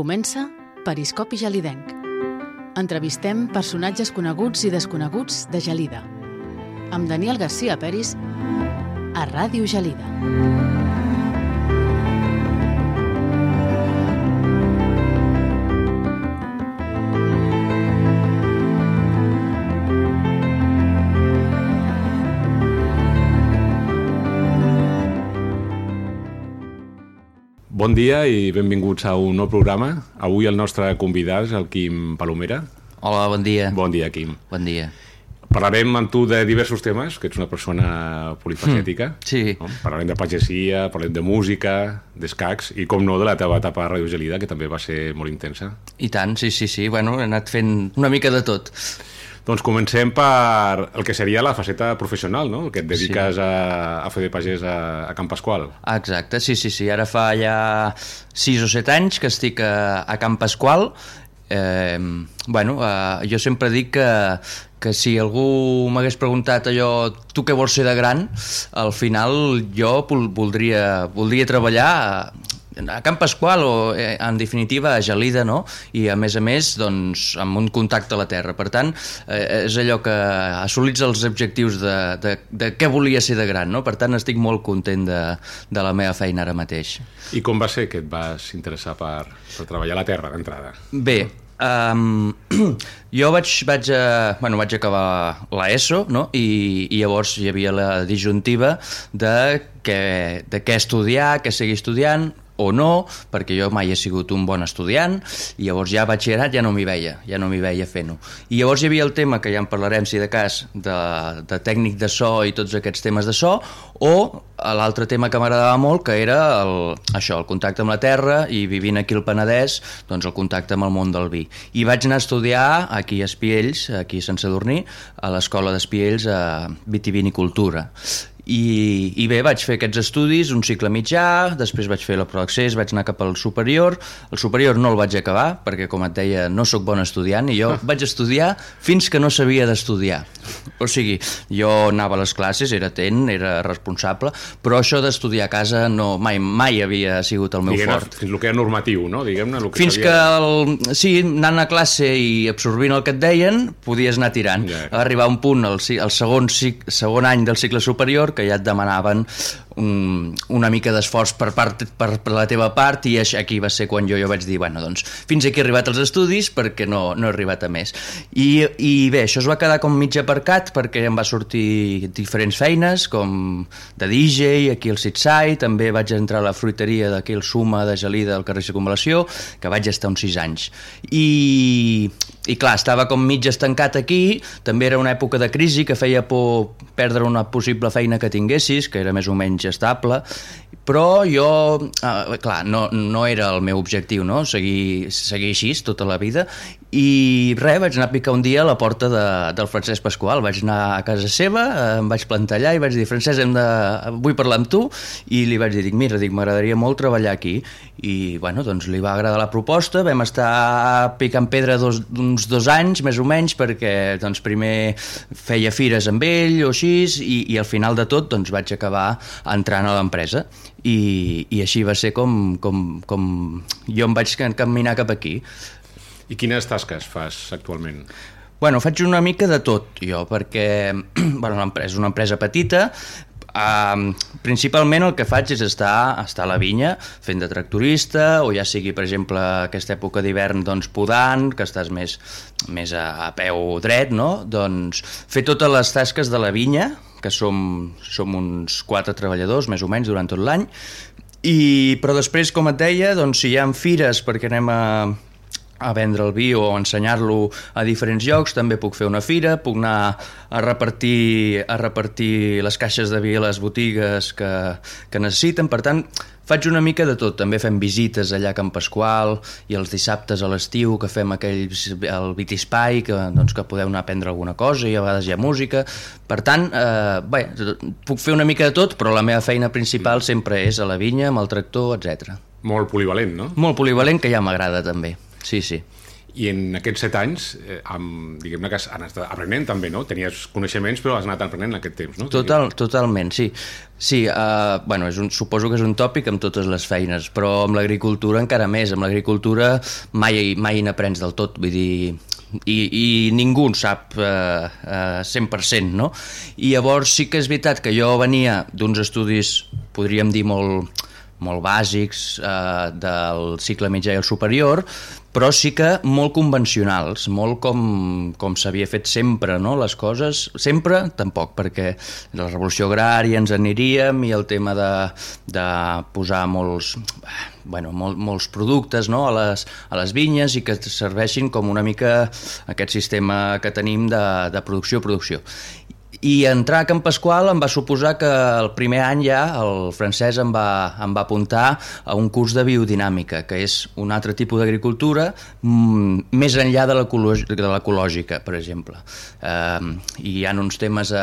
Comença Periscopi Gelidenc. Entrevistem personatges coneguts i desconeguts de Gelida. Amb Daniel Garcia Peris a Ràdio Gelida. Bon dia i benvinguts a un nou programa. Avui el nostre convidat és el Quim Palomera. Hola, bon dia. Bon dia, Quim. Bon dia. Parlarem amb tu de diversos temes, que ets una persona polifacètica. Mm, sí. No? Parlarem de pagesia, parlarem de música, d'escacs i, com no, de la teva etapa a Ràdio Gelida, que també va ser molt intensa. I tant, sí, sí, sí. Bueno, he anat fent una mica de tot. Doncs comencem per el que seria la faceta professional, no? El que et dediques sí. a, a fer de pagès a, a Camp Pasqual. Exacte, sí, sí, sí. Ara fa ja 6 o 7 anys que estic a, a Camp Pasqual. Eh, bueno, eh, jo sempre dic que, que si algú m'hagués preguntat allò, tu què vols ser de gran, al final jo voldria, voldria treballar a Camp Pasqual o eh, en definitiva a Gelida no? i a més a més doncs, amb un contacte a la terra per tant eh, és allò que assolits els objectius de, de, de què volia ser de gran no? per tant estic molt content de, de la meva feina ara mateix I com va ser que et vas interessar per, per treballar a la terra d'entrada? Bé, Um, jo vaig, vaig, a, bueno, vaig acabar l'ESO no? I, i llavors hi havia la disjuntiva de, que, de què estudiar, què seguir estudiant o no, perquè jo mai he sigut un bon estudiant, i llavors ja a batxillerat ja no m'hi veia, ja no m'hi veia fent-ho. I llavors hi havia el tema, que ja en parlarem si de cas, de, de tècnic de so i tots aquests temes de so, o l'altre tema que m'agradava molt, que era el, això, el contacte amb la terra, i vivint aquí al Penedès, doncs el contacte amb el món del vi. I vaig anar a estudiar aquí a Espiells, aquí a Sant Sadurní, a l'escola d'Espiells a Vitivinicultura. I, i bé, vaig fer aquests estudis, un cicle mitjà, després vaig fer la proaccés, vaig anar cap al superior, el superior no el vaig acabar, perquè com et deia, no sóc bon estudiant, i jo vaig estudiar fins que no sabia d'estudiar. O sigui, jo anava a les classes, era atent, era responsable, però això d'estudiar a casa no, mai, mai havia sigut el meu Diguem, fort. Fins el que era normatiu, no? Diguem-ne, el que Fins que, el, sí, anant a classe i absorbint el que et deien, podies anar tirant. Ja. Arribar un punt, el segon, segon any del cicle superior, que ja et demanaven un, una mica d'esforç per, part, per, per la teva part i aquí va ser quan jo, jo vaig dir bueno, doncs, fins aquí he arribat als estudis perquè no, no he arribat a més. I, i bé, això es va quedar com mig aparcat perquè em va sortir diferents feines com de DJ aquí al Sitsai, també vaig entrar a la fruiteria d'aquí al Suma de Gelida al carrer Circunvalació, que vaig estar uns 6 anys. I, i clar, estava com mig estancat aquí, també era una època de crisi que feia por perdre una possible feina que tinguessis, que era més o menys estable, però jo, eh, clar, no, no era el meu objectiu, no?, seguir, seguir així tota la vida, i res, vaig anar a picar un dia a la porta de, del Francesc Pasqual, vaig anar a casa seva, em vaig plantar allà i vaig dir, Francesc, hem de... vull parlar amb tu, i li vaig dir, mira, dic, m'agradaria molt treballar aquí, i, bueno, doncs li va agradar la proposta, vam estar picant pedra dos, uns dos anys, més o menys, perquè, doncs, primer feia fires amb ell o així, i, i al final de tot, doncs, vaig acabar entrant a l'empresa, i, i així va ser com, com, com jo em vaig caminar cap aquí. I quines tasques fas actualment? Bueno, faig una mica de tot, jo, perquè bueno, és una empresa petita, Uh, principalment el que faig és estar, estar a la vinya fent de tractorista o ja sigui per exemple aquesta època d'hivern doncs podant, que estàs més, més a, a peu dret no? doncs fer totes les tasques de la vinya que som, som uns quatre treballadors més o menys durant tot l'any i, però després com et deia doncs si hi ha fires perquè anem a a vendre el vi o a ensenyar-lo a diferents llocs, també puc fer una fira, puc anar a repartir, a repartir les caixes de vi a les botigues que, que necessiten, per tant, faig una mica de tot, també fem visites allà a Camp Pasqual i els dissabtes a l'estiu que fem aquell, el Vitispai, que, doncs, que podeu anar a prendre alguna cosa i a vegades hi ha música, per tant, eh, bé, puc fer una mica de tot, però la meva feina principal sempre és a la vinya, amb el tractor, etc. Molt polivalent, no? Molt polivalent, que ja m'agrada també. Sí, sí. i en aquests set anys, eh, amb, diguem-ne que has anat aprenent també, no? Tenies coneixements, però has anat aprenent en aquest temps, no? Total, totalment, sí. Sí, uh, bueno, és un, suposo que és un tòpic amb totes les feines, però amb l'agricultura encara més. Amb l'agricultura mai, mai n'aprens del tot, vull dir, i, i ningú en sap eh, uh, 100%, no? I llavors sí que és veritat que jo venia d'uns estudis, podríem dir, molt, molt bàsics eh, del cicle mitjà i el superior, però sí que molt convencionals, molt com, com s'havia fet sempre, no? les coses, sempre tampoc, perquè la revolució agrària ens aniríem i el tema de, de posar molts, bueno, mol, molts productes no? a, les, a les vinyes i que serveixin com una mica aquest sistema que tenim de, de producció-producció i entrar a Camp Pasqual em va suposar que el primer any ja el francès em va, em va apuntar a un curs de biodinàmica, que és un altre tipus d'agricultura mm, més enllà de l'ecològica, per exemple. Eh, I hi ha uns temes eh,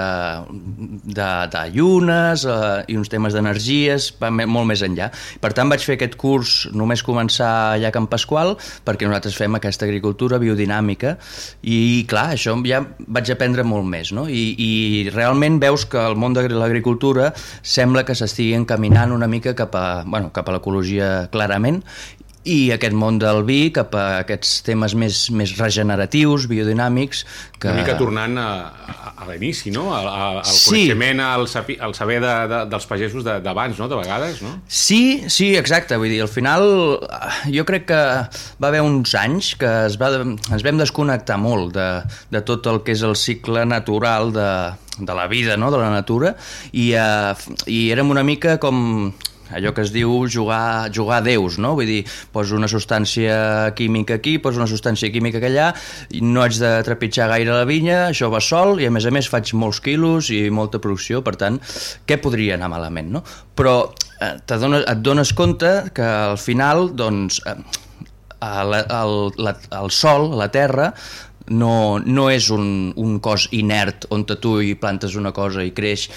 de, de llunes eh, i uns temes d'energies molt més enllà. Per tant, vaig fer aquest curs només començar allà a Camp Pasqual perquè nosaltres fem aquesta agricultura biodinàmica i, clar, això ja vaig aprendre molt més, no? I, i i realment veus que el món de l'agricultura sembla que s'estigui encaminant una mica cap a, bueno, cap a l'ecologia clarament i aquest món del vi cap a aquests temes més, més regeneratius, biodinàmics... Que... Una mica tornant a, a, a l'inici, no? A, a, al sí. coneixement, al, sapi, al saber de, de, dels pagesos d'abans, no? De vegades, no? Sí, sí, exacte. Vull dir, al final jo crec que va haver uns anys que es va, ens vam desconnectar molt de, de tot el que és el cicle natural de, de la vida, no? de la natura, i, uh, i érem una mica com allò que es diu jugar, jugar déus, no? Vull dir, poso una substància química aquí, poso una substància química allà, no haig de trepitjar gaire la vinya, això va sol, i a més a més faig molts quilos i molta producció, per tant, què podria anar malament, no? Però eh, dones, et dones compte que al final, doncs, eh, el, el, la, el sol, la terra, no, no és un, un cos inert on tu hi plantes una cosa i creix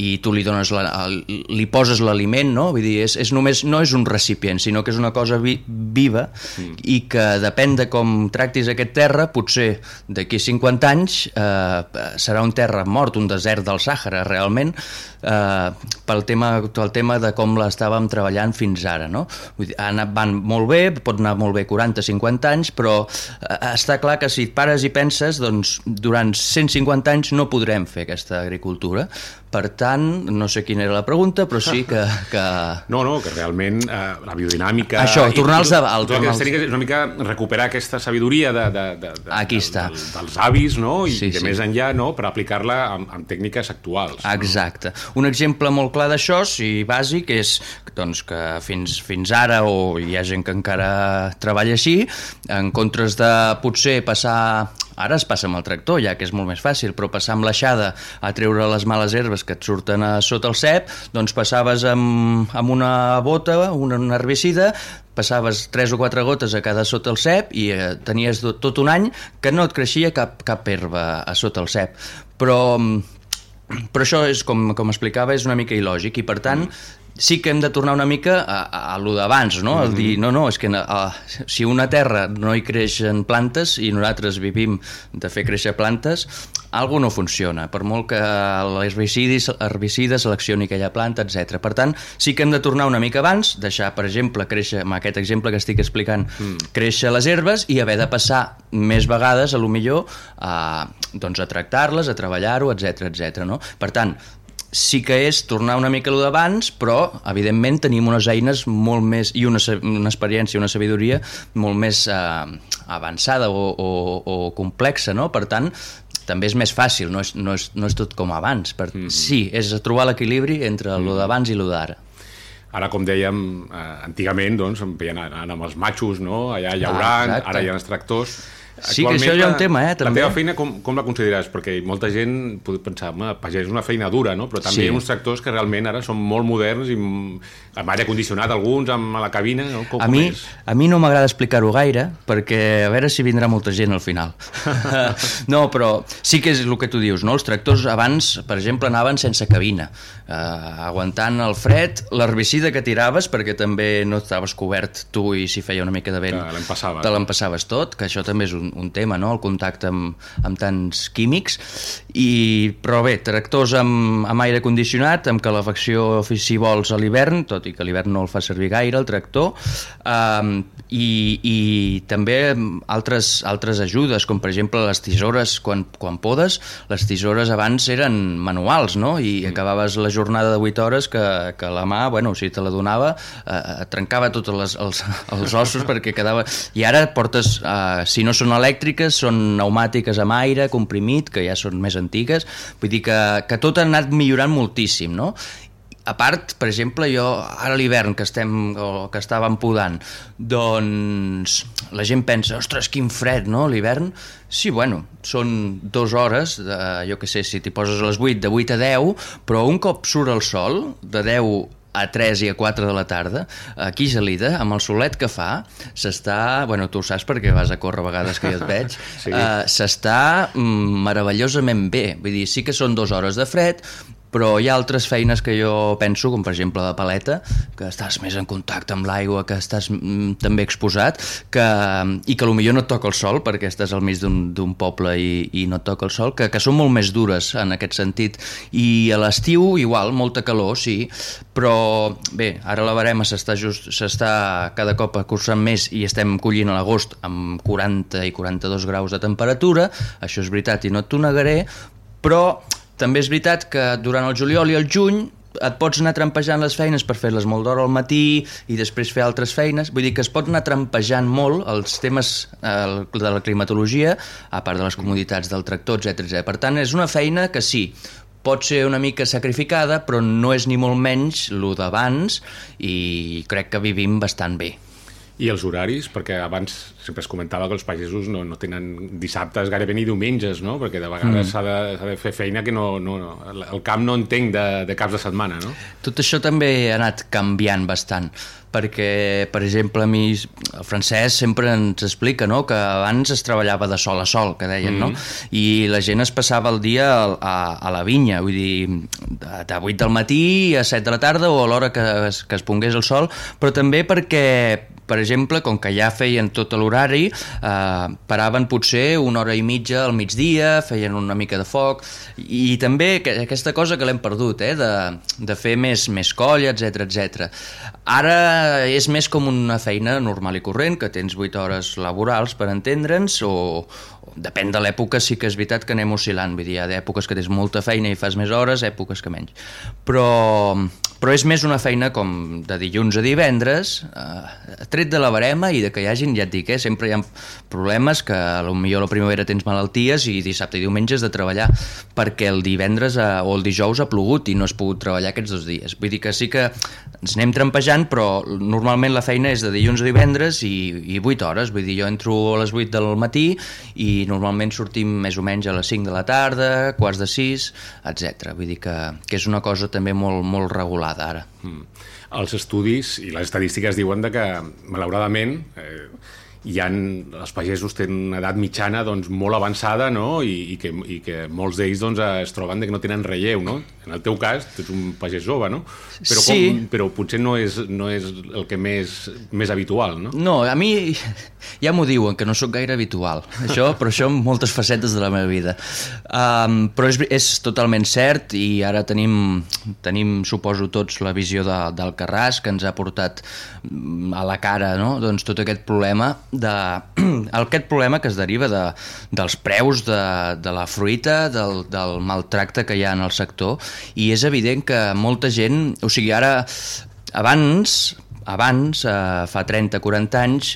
i tu li dones la, li poses l'aliment, no? Vull dir, és, és només, no és un recipient, sinó que és una cosa vi, viva mm. i que depèn de com tractis aquest terra, potser d'aquí 50 anys eh, serà un terra mort, un desert del Sàhara realment, eh, pel, tema, pel tema de com l'estàvem treballant fins ara, no? Vull dir, anat, van molt bé, pot anar molt bé 40-50 anys, però eh, està clar que si et pares i penses, doncs, durant 150 anys no podrem fer aquesta agricultura. Per tant, no sé quina era la pregunta, però sí que... que... No, no, que realment eh, la biodinàmica... Això, tornar-los a... Al, tornar és una mica recuperar aquesta sabidoria de, de, de, de, Aquí està. De, de, dels avis, no? I sí, de sí. més enllà, no?, per aplicar-la amb, amb tècniques actuals. Exacte. No? Un exemple molt clar d'això, sí, bàsic, és doncs, que fins, fins ara, o hi ha gent que encara treballa així, en comptes de potser passar Ara es passa amb el tractor, ja que és molt més fàcil, però passar amb l'aixada a treure les males herbes que et surten a sota el cep, doncs passaves amb, amb una bota, un, un herbicida, passaves 3 o 4 gotes a cada sota el cep i eh, tenies tot un any que no et creixia cap, cap herba a sota el cep. Però però això és, com, com explicava, és una mica il·lògic i per tant sí que hem de tornar una mica a, a, a lo d'abans, no? Mm -hmm. El dir, no, no, és que a, si una terra no hi creixen plantes i nosaltres vivim de fer créixer plantes, algo no funciona, per molt que l'herbicidi herbicida seleccioni aquella planta, etc. Per tant, sí que hem de tornar una mica abans, deixar, per exemple, créixer, amb aquest exemple que estic explicant, mm. créixer les herbes i haver de passar més vegades, a lo millor, a, doncs, a tractar-les, a treballar-ho, etc etc. no? Per tant, sí que és tornar una mica a lo d'abans, però, evidentment, tenim unes eines molt més, i una, una experiència, una sabidoria molt més eh, avançada o, o, o complexa, no? Per tant, també és més fàcil, no és, no és, no és tot com abans. Per, mm -hmm. Sí, és trobar l'equilibri entre mm -hmm. lo d'abans i lo d'ara. Ara, com dèiem, eh, antigament doncs, veien, amb els matxos, no? allà llaurant, ah, ara hi ha els tractors Sí, que això hi ha un tema, eh, també. La teva feina com, com la consideres? Perquè molta gent pot pensar, home, pagès és una feina dura, no? Però també sí. hi ha uns tractors que realment ara són molt moderns i amb aire condicionat alguns, amb la cabina, no? Com, a, mi, és? a mi no m'agrada explicar-ho gaire, perquè a veure si vindrà molta gent al final. no, però sí que és el que tu dius, no? Els tractors abans, per exemple, anaven sense cabina, eh, aguantant el fred, l'herbicida que tiraves, perquè també no estaves cobert tu i si feia una mica de vent, te l'empassaves tot, que això també és un, un tema, no? el contacte amb, amb tants químics, i, però bé, tractors amb, amb aire condicionat, amb calefacció si vols a l'hivern, tot i que l'hivern no el fa servir gaire, el tractor, eh, i, i també altres, altres ajudes, com per exemple les tisores, quan, quan podes, les tisores abans eren manuals, no? i mm. acabaves la jornada de 8 hores que, que la mà, bueno, si te la donava, eh, trencava tots les, els, els ossos perquè quedava... I ara portes, eh, si no són elèctriques, són pneumàtiques amb aire comprimit, que ja són més antigues, vull dir que, que tot ha anat millorant moltíssim, no? a part, per exemple, jo ara l'hivern que estem o que estàvem podant, doncs la gent pensa, ostres, quin fred, no?, l'hivern. Sí, bueno, són dues hores, de, jo que sé, si t'hi poses a les 8, de 8 a 10, però un cop surt el sol, de 10 a 3 i a 4 de la tarda, aquí a Gelida, amb el solet que fa, s'està, bueno, tu ho saps perquè vas a córrer a vegades que jo et veig, sí. uh, s'està mm, meravellosament bé. Vull dir, sí que són dues hores de fred, però hi ha altres feines que jo penso, com per exemple de paleta, que estàs més en contacte amb l'aigua, que estàs mm, també exposat, que, i que potser no et toca el sol, perquè estàs al mig d'un poble i, i no et toca el sol, que, que són molt més dures en aquest sentit. I a l'estiu, igual, molta calor, sí, però bé, ara la barema s'està just s'està cada cop cursant més i estem collint a l'agost amb 40 i 42 graus de temperatura, això és veritat i no t'ho negaré, però també és veritat que durant el juliol i el juny et pots anar trampejant les feines per fer-les molt d'hora al matí i després fer altres feines. Vull dir que es pot anar trampejant molt els temes eh, de la climatologia, a part de les comoditats del tractor, etc. Per tant, és una feina que sí, pot ser una mica sacrificada, però no és ni molt menys el d'abans i crec que vivim bastant bé. I els horaris? Perquè abans sempre es comentava que els pagesos no, no tenen dissabtes gairebé ni diumenges, no? Perquè de vegades mm. s'ha de, de fer feina que no, no, no, el camp no entenc de, de caps de setmana, no? Tot això també ha anat canviant bastant perquè, per exemple, a mi el francès sempre ens explica no? que abans es treballava de sol a sol, que deien, mm no? I la gent es passava el dia a, a, la vinya, vull dir, de, de 8 del matí a 7 de la tarda o a l'hora que, que es pongués el sol, però també perquè per exemple, com que ja feien tot l'horari, eh, paraven potser una hora i mitja al migdia, feien una mica de foc, i també aquesta cosa que l'hem perdut, eh, de, de fer més, més colla, etc etc. Ara és més com una feina normal i corrent, que tens 8 hores laborals per entendre'ns, o, o depèn de l'època, sí que és veritat que anem oscil·lant, vull dir, hi ha èpoques que tens molta feina i fas més hores, èpoques que menys. Però, però és més una feina com de dilluns a divendres, eh, tret de la barema i de que hi hagin, ja et dic, eh, sempre hi ha problemes que potser a la primavera tens malalties i dissabte i diumenge has de treballar perquè el divendres a, o el dijous ha plogut i no has pogut treballar aquests dos dies. Vull dir que sí que ens anem trampejant, però normalment la feina és de dilluns a divendres i, i 8 hores. Vull dir, jo entro a les 8 del matí i normalment sortim més o menys a les 5 de la tarda, quarts de 6, etc. Vull dir que, que és una cosa també molt, molt regular elevada ara. Mm. Els estudis i les estadístiques diuen de que, malauradament, eh, hi ha, els pagesos tenen una edat mitjana doncs, molt avançada no? I, i, que, i que molts d'ells doncs, es troben de que no tenen relleu. No? En el teu cas, tu ets un pagès jove, no? Però, sí. com, però potser no és, no és el que més, més habitual, no? No, a mi ja m'ho diuen, que no sóc gaire habitual, això, però això en moltes facetes de la meva vida. Um, però és, és totalment cert i ara tenim, tenim suposo tots, la visió de, del Carràs, que ens ha portat mm, a la cara no? doncs, tot aquest problema de problema que es deriva de, dels preus de, de la fruita, del, del maltracte que hi ha en el sector, i és evident que molta gent, o sigui, ara, abans, abans, eh, fa 30-40 anys,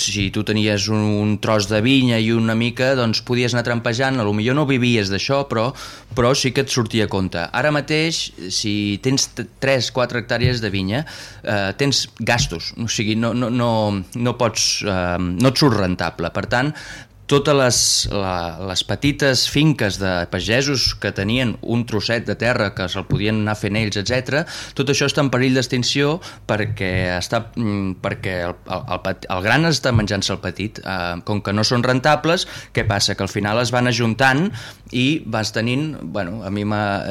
si tu tenies un, un tros de vinya i una mica, doncs podies anar trampejant, a lo millor no vivies d'això, però, però sí que et sortia a compte. Ara mateix, si tens 3-4 hectàrees de vinya, eh, tens gastos, o sigui, no, no, no, no pots, eh, no et surt rentable. Per tant, totes les, la, les petites finques de pagesos que tenien un trosset de terra que se'l podien anar fent ells, etc. tot això està en perill d'extinció perquè, està, mm, perquè el, el, el, el gran està menjant-se el petit. Eh, com que no són rentables, què passa? Que al final es van ajuntant i vas tenint, bueno, a mi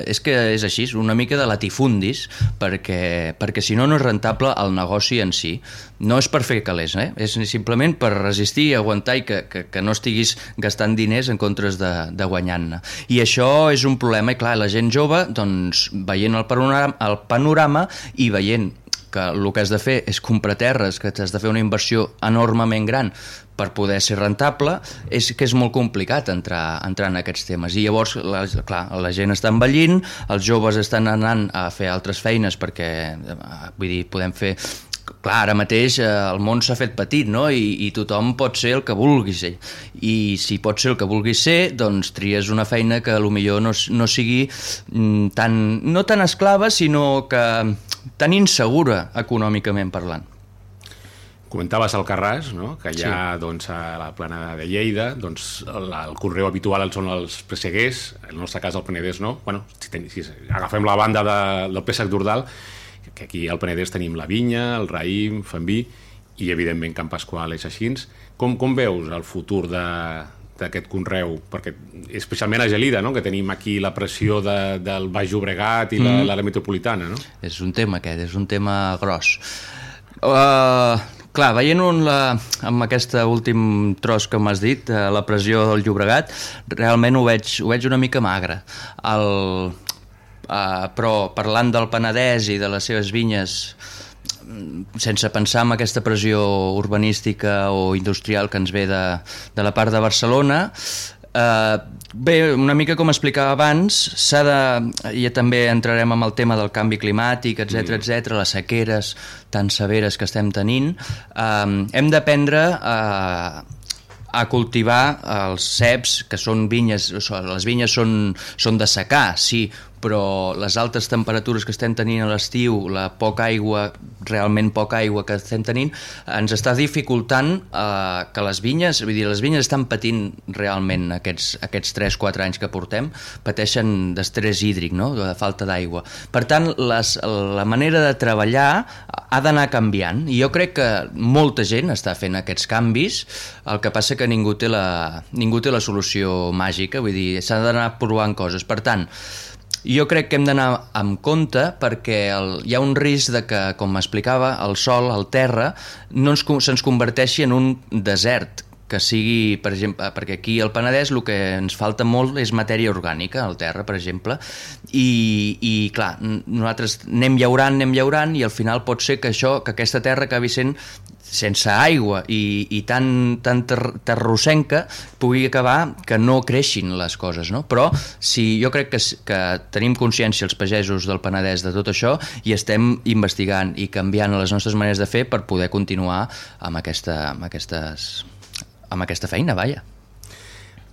és que és així, una mica de latifundis, perquè, perquè si no no és rentable el negoci en si. No és per fer calés, eh? és simplement per resistir i aguantar i que, que, que no estiguis gastant diners en comptes de, de guanyant-ne. I això és un problema, i clar, la gent jove, doncs, veient el panorama, el panorama i veient que el que has de fer és comprar terres, que has de fer una inversió enormement gran per poder ser rentable, és que és molt complicat entrar, entrar en aquests temes. I llavors, la, clar, la gent està envellint, els joves estan anant a fer altres feines perquè, eh, vull dir, podem fer clar, ara mateix eh, el món s'ha fet petit, no? I, I tothom pot ser el que vulgui ser. I si pot ser el que vulgui ser, doncs tries una feina que millor no, no sigui mm, tan, no tan esclava, sinó que tan insegura econòmicament parlant. Comentaves el Carràs, no? que hi ha sí. doncs, a la plana de Lleida, doncs, el, el correu habitual són els presseguers, en el nostre cas el Penedès no. Bueno, si, ten, si agafem la banda de, del préssec d'Ordal, que aquí al Penedès tenim la vinya, el raïm, Fambí, i evidentment Camp Pasqual és així. Com, com veus el futur de, d'aquest conreu, perquè especialment a Gelida, no? que tenim aquí la pressió de, del Baix Llobregat i mm. l'àrea metropolitana. No? És un tema aquest, és un tema gros. Uh, clar, veient un, la, amb aquest últim tros que m'has dit, uh, la pressió del Llobregat, realment ho veig, ho veig una mica magre. El, Uh, però parlant del Penedès i de les seves vinyes mm, sense pensar en aquesta pressió urbanística o industrial que ens ve de, de la part de Barcelona Uh, bé, una mica com explicava abans, s'ha de... ja també entrarem amb el tema del canvi climàtic, etc mm. etc, les sequeres tan severes que estem tenint. Uh, hem d'aprendre a, a cultivar els ceps, que són vinyes, les vinyes són, són de secar, sí, però les altes temperatures que estem tenint a l'estiu, la poca aigua, realment poca aigua que estem tenint, ens està dificultant eh, que les vinyes, vull dir, les vinyes estan patint realment aquests, aquests 3-4 anys que portem, pateixen d'estrès hídric, no? de falta d'aigua. Per tant, les, la manera de treballar ha d'anar canviant, i jo crec que molta gent està fent aquests canvis, el que passa que ningú té la, ningú té la solució màgica, vull dir, s'ha d'anar provant coses. Per tant, jo crec que hem d'anar amb compte perquè el, hi ha un risc de que, com m'explicava, el sol, el terra, no ens, se'ns converteixi en un desert, que sigui, per exemple, perquè aquí al Penedès el que ens falta molt és matèria orgànica, al terra, per exemple, i, i clar, nosaltres anem llaurant, anem llaurant, i al final pot ser que això, que aquesta terra acabi sent sense aigua i, i tan, tan ter terrossenca pugui acabar que no creixin les coses, no? Però si jo crec que, que tenim consciència els pagesos del Penedès de tot això i estem investigant i canviant les nostres maneres de fer per poder continuar amb, aquesta, amb, aquestes, amb aquesta feina, vaja.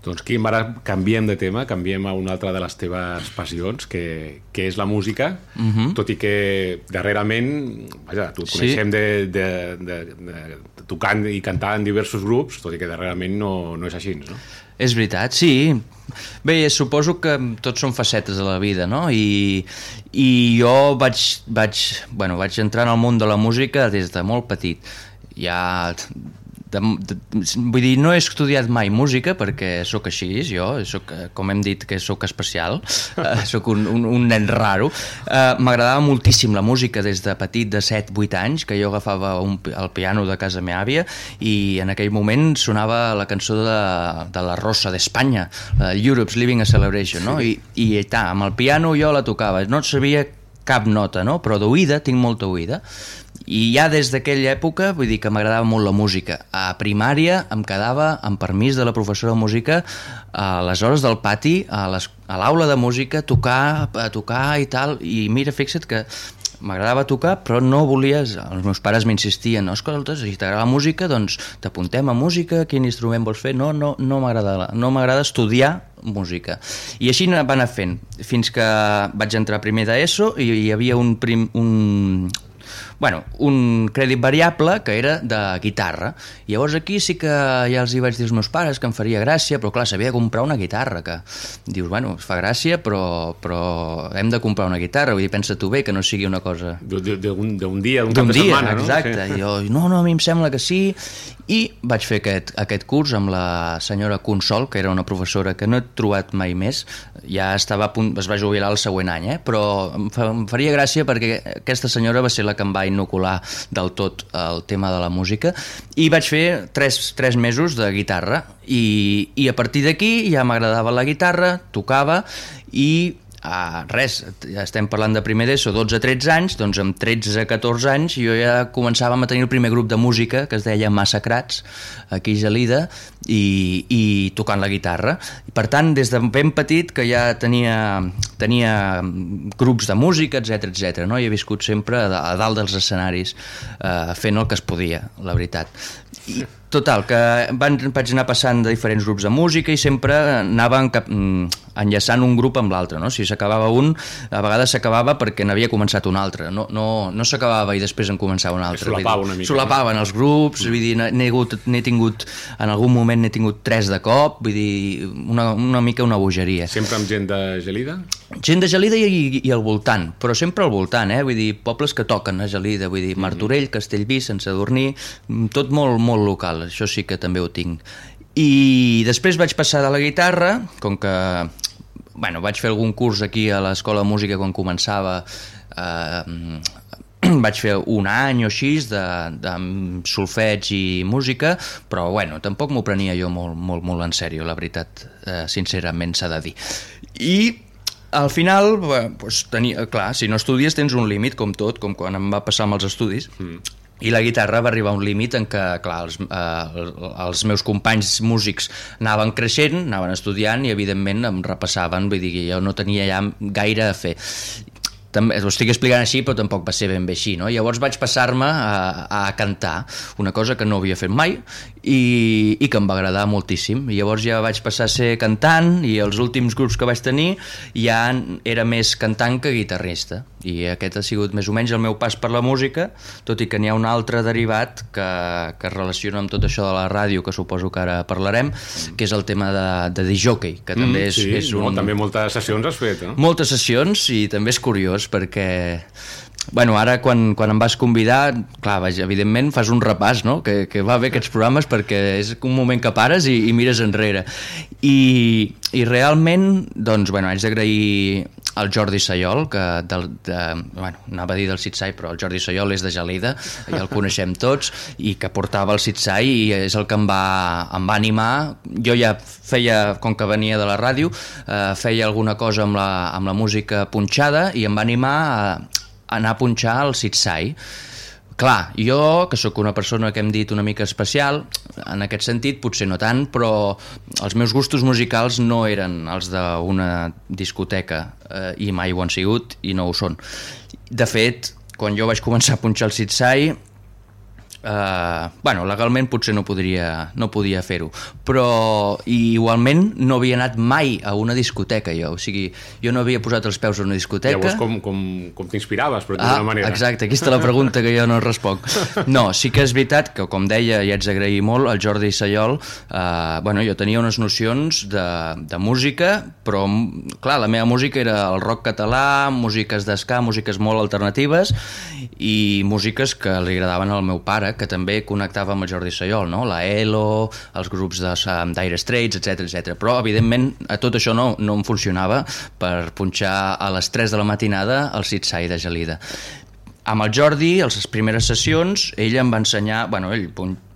Doncs Quim, ara canviem de tema, canviem a una altra de les teves passions, que, que és la música, uh mhm. -huh. tot i que darrerament, vaja, tu et coneixem sí. de, de, de, de, tocant i cantar en diversos grups, tot i que darrerament no, no és així, no? És veritat, sí. Bé, suposo que tots són facetes de la vida, no? I, i jo vaig, vaig, bueno, vaig entrar en el món de la música des de molt petit. Ja de, de, vull dir, no he estudiat mai música perquè sóc així, jo, soc, com hem dit que sóc especial, uh, sóc un, un, un nen raro. Uh, M'agradava moltíssim la música des de petit, de 7-8 anys, que jo agafava un, el piano de casa meva àvia i en aquell moment sonava la cançó de, de la Rosa d'Espanya, uh, Europe's Living a Celebration, no? I, i ta, amb el piano jo la tocava, no sabia cap nota, no? però d'oïda, tinc molta oïda i ja des d'aquella època, vull dir que m'agradava molt la música. A primària em quedava, amb permís de la professora de música, a les hores del pati, a l'aula de música, tocar, a tocar i tal, i mira, fixa't que m'agradava tocar, però no volies... Els meus pares m'insistien, no, escolta, si t'agrada la música, doncs t'apuntem a música, quin instrument vols fer? No, no, no m'agrada no m'agrada estudiar música. I així va anar fent, fins que vaig entrar primer d'ESO i hi havia un, prim, un, bueno, un crèdit variable que era de guitarra. Llavors aquí sí que ja els hi vaig dir als meus pares que em faria gràcia, però clar, s'havia de comprar una guitarra, que dius, bueno, fa gràcia, però, però hem de comprar una guitarra, vull dir, pensa tu bé, que no sigui una cosa... D'un dia, d'un cap de dia, setmana, no? exacte. Sí. Jo, no, no, a mi em sembla que sí. I vaig fer aquest, aquest curs amb la senyora Consol, que era una professora que no he trobat mai més, ja estava a punt, es va jubilar el següent any, eh? però em, fa, em faria gràcia perquè aquesta senyora va ser la que em va inocular del tot el tema de la música. I vaig fer tres, tres mesos de guitarra. I, i a partir d'aquí ja m'agradava la guitarra, tocava i Uh, res, estem parlant de primer d'ESO, 12-13 anys, doncs amb 13-14 anys jo ja començàvem a tenir el primer grup de música que es deia Massacrats, aquí a Gelida, i, i tocant la guitarra. Per tant, des de ben petit que ja tenia, tenia grups de música, etc etc. no? I he viscut sempre a, a dalt dels escenaris uh, fent el que es podia, la veritat. I, Total, que van, vaig anar passant de diferents grups de música i sempre anaven cap, mm, enllaçant un grup amb l'altre, no? Si s'acabava un, a vegades s'acabava perquè n'havia començat un altre, no, no, no s'acabava i després en començava un altre. Solapava una mica. Solapaven els grups, vull dir, n'he tingut, en algun moment n'he tingut tres de cop, vull dir, una, una mica una bogeria. Sempre amb gent de Gelida? Gent de Gelida i, i, i al voltant, però sempre al voltant, eh? Vull dir, pobles que toquen a Gelida, vull dir, Martorell, Castellví, Sant Sadurní, tot molt, molt local això sí que també ho tinc. I després vaig passar de la guitarra, com que bueno, vaig fer algun curs aquí a l'Escola de Música quan començava, eh, vaig fer un any o així de, de solfeig i música, però bueno, tampoc m'ho prenia jo molt, molt, molt en sèrio, la veritat, eh, sincerament s'ha de dir. I al final, pues, tenia, clar, si no estudies tens un límit, com tot, com quan em va passar amb els estudis, mm i la guitarra va arribar a un límit en què, clar, els, eh, els meus companys músics anaven creixent, anaven estudiant i, evidentment, em repassaven, vull dir jo no tenia ja gaire a fer també, ho estic explicant així, però tampoc va ser ben bé així, no? Llavors vaig passar-me a, a cantar, una cosa que no havia fet mai i, i que em va agradar moltíssim. I llavors ja vaig passar a ser cantant i els últims grups que vaig tenir ja era més cantant que guitarrista. I aquest ha sigut més o menys el meu pas per la música, tot i que n'hi ha un altre derivat que, que es relaciona amb tot això de la ràdio, que suposo que ara parlarem, que és el tema de, de disjockey, que mm, també és, sí, és un... No, també moltes sessions has fet, eh? Moltes sessions i també és curiós curiós perquè Bueno, ara quan, quan em vas convidar, clar, vaja, evidentment fas un repàs, no? Que, que va bé aquests programes perquè és un moment que pares i, i mires enrere. I, i realment, doncs, bueno, haig d'agrair al Jordi Sayol, que del, de, bueno, anava a dir del Sitsai, però el Jordi Sayol és de Gelida, ja el coneixem tots, i que portava el Sitsai i és el que em va, em va animar. Jo ja feia, com que venia de la ràdio, eh, feia alguna cosa amb la, amb la música punxada i em va animar a, anar a punxar al Sitsai. Clar, jo, que sóc una persona que hem dit una mica especial, en aquest sentit potser no tant, però els meus gustos musicals no eren els d'una discoteca eh, i mai ho han sigut i no ho són. De fet, quan jo vaig començar a punxar el Sitsai, Uh, bueno, legalment potser no podria, no podia fer-ho, però igualment no havia anat mai a una discoteca jo, o sigui, jo no havia posat els peus a una discoteca. Llavors com, com, com t'inspiraves, però d'una ah, manera? Exacte, aquí està la pregunta que jo no responc. No, sí que és veritat que, com deia, i haig d'agrair molt, el Jordi Sayol, uh, bueno, jo tenia unes nocions de, de música, però, clar, la meva música era el rock català, músiques d'esca, músiques molt alternatives, i músiques que li agradaven al meu pare, que també connectava amb el Jordi Sayol, no? la ELO, els grups d'Aire Straits, etc etc. Però, evidentment, a tot això no, no em funcionava per punxar a les 3 de la matinada al Sitsai de Gelida. Amb el Jordi, a les primeres sessions, ell em va ensenyar... Bueno, ell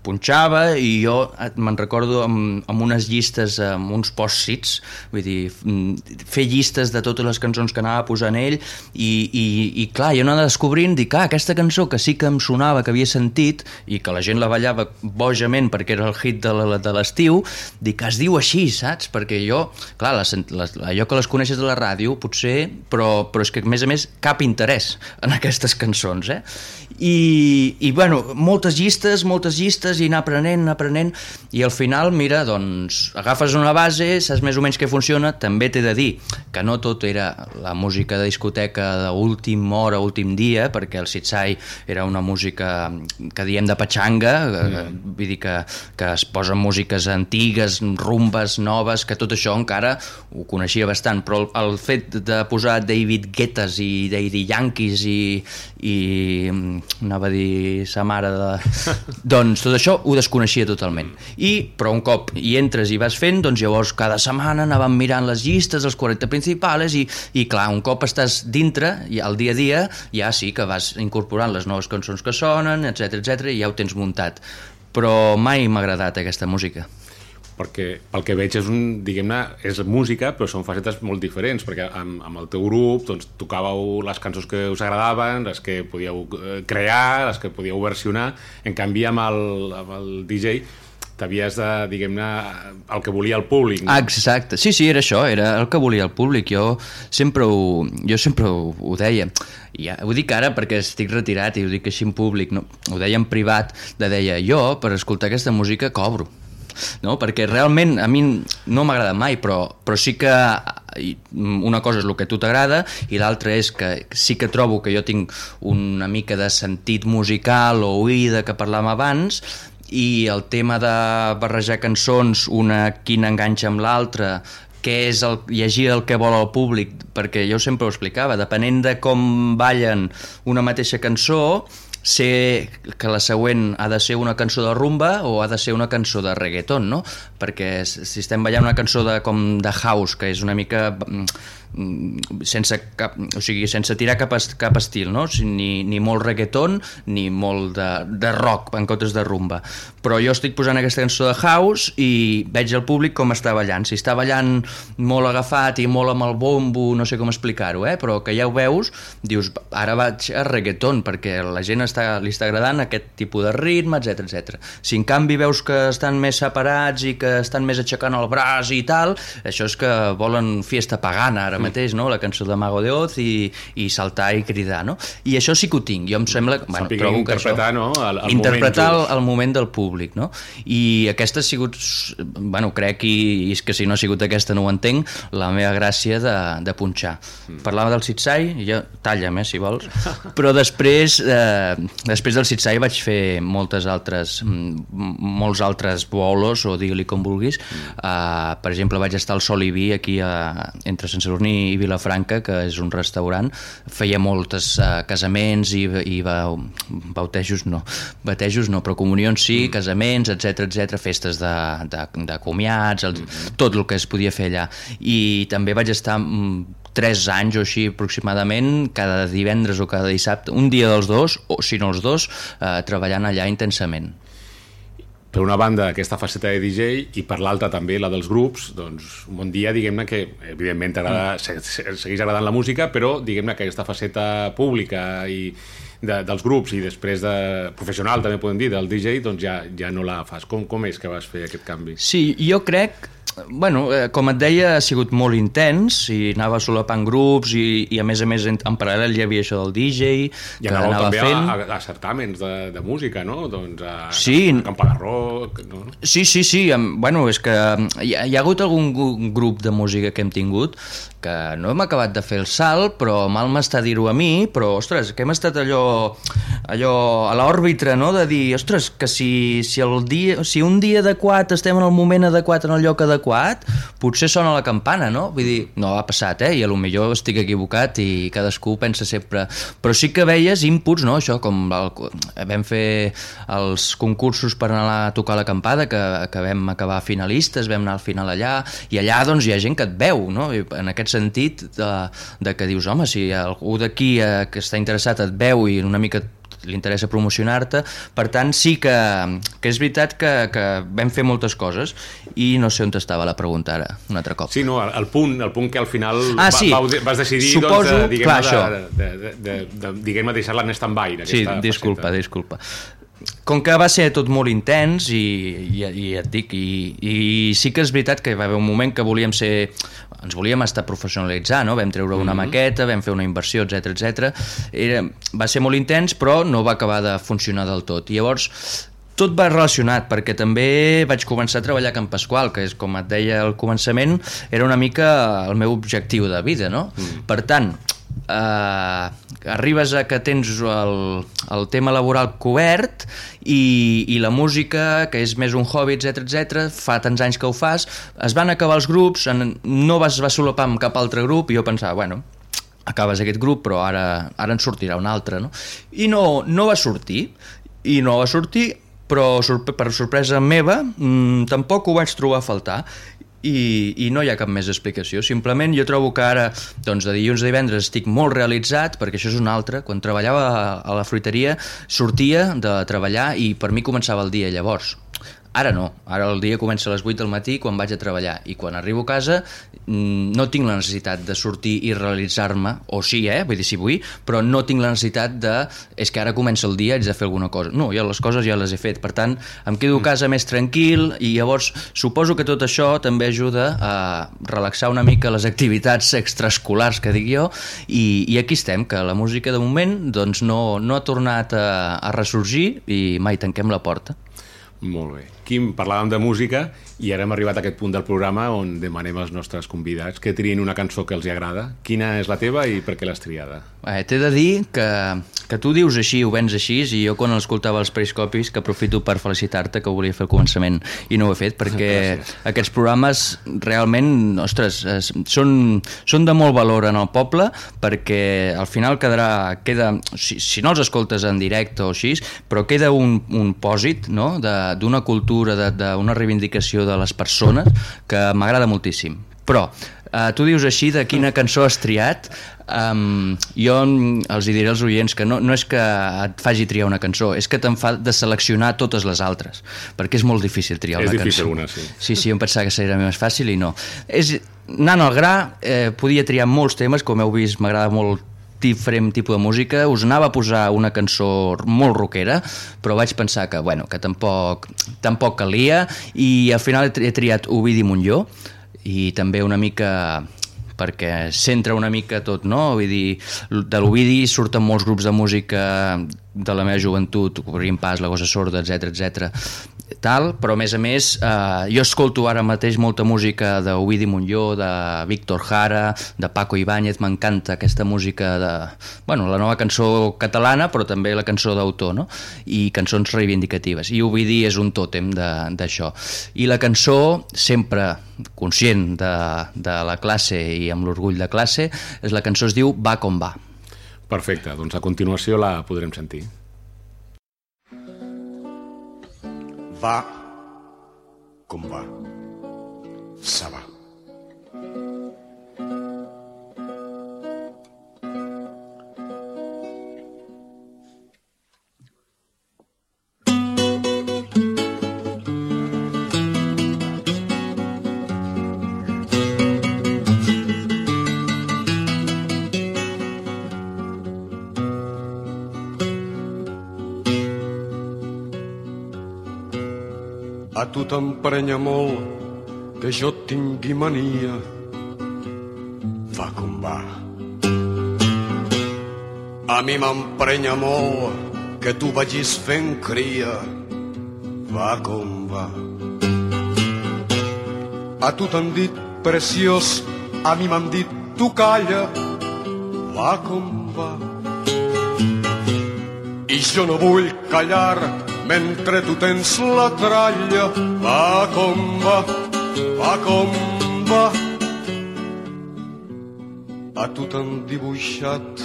punxava i jo me'n recordo amb, amb unes llistes, amb uns post-its, vull dir, mm, fer llistes de totes les cançons que anava posant ell i, i, i clar, jo anava descobrint, dic, ah, aquesta cançó que sí que em sonava, que havia sentit i que la gent la ballava bojament perquè era el hit de l'estiu, dic, es diu així, saps? Perquè jo, clar, les, les, allò que les coneixes de la ràdio, potser, però, però és que a més a més cap interès en aquestes cançons, eh? I, i bueno, moltes llistes, moltes llistes pistes i anar aprenent, anar aprenent, i al final, mira, doncs, agafes una base, saps més o menys què funciona, també t'he de dir que no tot era la música de discoteca d'últim hora, últim dia, perquè el Sitsai era una música que diem de patxanga, mm. vull dir que, que es posen músiques antigues, rumbes, noves, que tot això encara ho coneixia bastant, però el, el fet de posar David Guettes i Daddy Yankees i, i anava a dir sa mare de... doncs tot això ho desconeixia totalment. I, però un cop hi entres i vas fent, doncs llavors cada setmana anàvem mirant les llistes, els 40 principals i, i clar, un cop estàs dintre, i al dia a dia, ja sí que vas incorporant les noves cançons que sonen, etc etc i ja ho tens muntat. Però mai m'ha agradat aquesta música perquè pel que veig és un, diguem-ne, és música, però són facetes molt diferents, perquè amb, amb el teu grup doncs, tocàveu les cançons que us agradaven, les que podíeu eh, crear, les que podíeu versionar, en canvi amb el, amb el DJ t'havies de, diguem-ne, el que volia el públic. No? Exacte, sí, sí, era això, era el que volia el públic, jo sempre ho, jo sempre ho, ho deia, ja, ho dic ara perquè estic retirat i ho dic així en públic, no? ho deia en privat, de deia, jo per escoltar aquesta música cobro, no? perquè realment a mi no m'agrada mai, però, però sí que una cosa és el que a tu t'agrada i l'altra és que sí que trobo que jo tinc una mica de sentit musical o oïda que parlàvem abans i el tema de barrejar cançons, una quina enganxa amb l'altra, què és el, llegir el que vol el públic, perquè jo sempre ho explicava, depenent de com ballen una mateixa cançó, sé que la següent ha de ser una cançó de rumba o ha de ser una cançó de reggaeton, no? Perquè si estem ballant una cançó de, com de house, que és una mica mm, sense, cap, o sigui, sense tirar cap, cap estil, no? ni, ni molt reggaeton ni molt de, de rock en comptes de rumba. Però jo estic posant aquesta cançó de house i veig el públic com està ballant. Si està ballant molt agafat i molt amb el bombo, no sé com explicar-ho, eh? però que ja ho veus, dius, ara vaig a reggaeton perquè la gent està, li està agradant aquest tipus de ritme, etc etc. Si en canvi veus que estan més separats i que estan més aixecant el braç i tal, això és que volen fiesta pagana ara mateix, no? la cançó de Mago de Oz i, i saltar i cridar, no? I això sí que ho tinc, jo em sembla... Bueno, trobo interpretar, que això, no? El, el interpretar moment el, el moment del públic, no? I aquesta ha sigut, bueno, crec, i, i és que si no ha sigut aquesta no ho entenc, la meva gràcia de, de punxar. Mm. Parlava del Sitsai, jo, talla'm, eh, si vols, però després, eh, després del Sitsai vaig fer moltes altres, molts altres bolos, o digue-li com vulguis. Mm. Uh, per exemple, vaig estar al Sol i Vi, aquí a, entre Sant Sadurní i Vilafranca, que és un restaurant, feia moltes uh, casaments i, i va, bautejos no, batejos no, però comunions sí, mm. casaments, etc etc, festes de, de, de comiats, el, mm. tot el que es podia fer allà. I també vaig estar mm, tres anys o així aproximadament, cada divendres o cada dissabte, un dia dels dos, o si no els dos, eh, treballant allà intensament per una banda aquesta faceta de DJ i per l'altra també la dels grups, doncs un bon dia diguem-ne que evidentment t'agrada, mm. segueix agradant la música, però diguem-ne que aquesta faceta pública i de, dels grups i després de professional també podem dir, del DJ, doncs ja, ja no la fas. Com, com és que vas fer aquest canvi? Sí, jo crec bueno, eh, com et deia, ha sigut molt intens i anava solapant grups i, i a més a més en, en paral·lel hi havia això del DJ I que anava també fent. A, a, certàmens de, de música, no? Doncs a, sí. a Campa de Rock... No? Sí, sí, sí. Bueno, és que hi ha, hi ha hagut algun grup de música que hem tingut que no hem acabat de fer el salt, però mal m'està dir-ho a mi, però, ostres, que hem estat allò, allò a l'òrbitra, no?, de dir, ostres, que si, si, el dia, si un dia adequat estem en el moment adequat, en el lloc adequat, potser sona la campana, no? Vull dir, no ha passat, eh? I a lo millor estic equivocat i cadascú pensa sempre... Però sí que veies inputs, no? Això, com el, vam fer els concursos per anar a tocar la campada, que, que vam acabar finalistes, vam anar al final allà, i allà doncs hi ha gent que et veu, no? I en aquest sentit de, de que dius, home, si algú d'aquí eh, que està interessat et veu i una mica li interessa promocionar-te, per tant sí que, que és veritat que, que vam fer moltes coses i no sé on estava la pregunta ara, un altre cop. Sí, no, el punt, el punt que al final ah, sí. va, vas decidir Suposo, doncs, de, diguem-ne de, de, de, de, de, diguem deixar-la en stand-by. Sí, disculpa, faceta. disculpa com que va ser tot molt intens i, i, i et dic, i, i sí que és veritat que va haver un moment que volíem ser ens volíem estar professionalitzar, no? vam treure una mm -hmm. maqueta, vam fer una inversió, etc etc. Va ser molt intens, però no va acabar de funcionar del tot. I llavors tot va relacionat, perquè també vaig començar a treballar a Can Pasqual, que és, com et deia al començament, era una mica el meu objectiu de vida, no? Mm. Per tant, eh, arribes a que tens el, el tema laboral cobert i, i la música, que és més un hobby, etc etc, fa tants anys que ho fas, es van acabar els grups, en, no vas, vas solapar amb cap altre grup, i jo pensava, bueno, acabes aquest grup, però ara, ara en sortirà un altre, no? I no, no va sortir, i no va sortir, però per sorpresa meva mmm, tampoc ho vaig trobar a faltar i, i no hi ha cap més explicació. Simplement jo trobo que ara, doncs, de dilluns a divendres estic molt realitzat, perquè això és un altre. Quan treballava a la fruiteria sortia de treballar i per mi començava el dia llavors. Ara no, ara el dia comença a les 8 del matí quan vaig a treballar i quan arribo a casa mm, no tinc la necessitat de sortir i realitzar-me, o sí, eh, vull dir si vull, però no tinc la necessitat de és que ara comença el dia, haig de fer alguna cosa. No, ja les coses ja les he fet, per tant em quedo a casa més tranquil i llavors suposo que tot això també ajuda a relaxar una mica les activitats extraescolars que dic jo i, i aquí estem, que la música de moment doncs no, no ha tornat a, a ressorgir i mai tanquem la porta. Molt bé. Quim, parlàvem de música i ara hem arribat a aquest punt del programa on demanem als nostres convidats que triïn una cançó que els agrada. Quina és la teva i per què l'has triada? Eh, T'he de dir que, que tu dius així, ho vens així, i jo quan escoltava els periscopis que aprofito per felicitar-te que ho volia fer al començament i no ho he fet perquè Gràcies. aquests programes realment, ostres, es, són, són de molt valor en el poble perquè al final quedarà, queda, si, si no els escoltes en directe o així, però queda un, un pòsit no? d'una cultura, d'una reivindicació de les persones que m'agrada moltíssim. Però Uh, tu dius així de quina cançó has triat um, jo els diré als oients que no, no és que et faci triar una cançó és que te'n fa de seleccionar totes les altres perquè és molt difícil triar és una difícil cançó una, sí. sí, sí, em pensava que seria més fàcil i no és, anant al gra eh, podia triar molts temes com heu vist m'agrada molt diferent tipus de música, us anava a posar una cançó molt rockera, però vaig pensar que, bueno, que tampoc, tampoc calia, i al final he triat Ovidi Montlló, i també una mica perquè centra una mica tot, no? Vull dir, de l'Ovidi surten molts grups de música de la meva joventut, Obrim Pas, La Gossa Sorda, etc etc tal, però a més a més eh, jo escolto ara mateix molta música d'Ovidi Montlló, de Víctor Jara, de Paco Ibáñez, m'encanta aquesta música de, bueno, la nova cançó catalana, però també la cançó d'autor, no? I cançons reivindicatives. I Ovidi és un tòtem d'això. I la cançó, sempre conscient de, de la classe i amb l'orgull de classe, és la cançó es diu Va com va. Perfecte, doncs a continuació la podrem sentir. Va com va. Ça va. A tu t'emprenya molt que jo tingui mania. Va com va. A mi m'emprenya molt que tu vagis fent cria. Va com va. A tu t'han dit preciós, a mi m'han dit tu calla. Va com va. I jo no vull callar mentre tu tens la tralla. Va com va, va com va. A tu t'han dibuixat,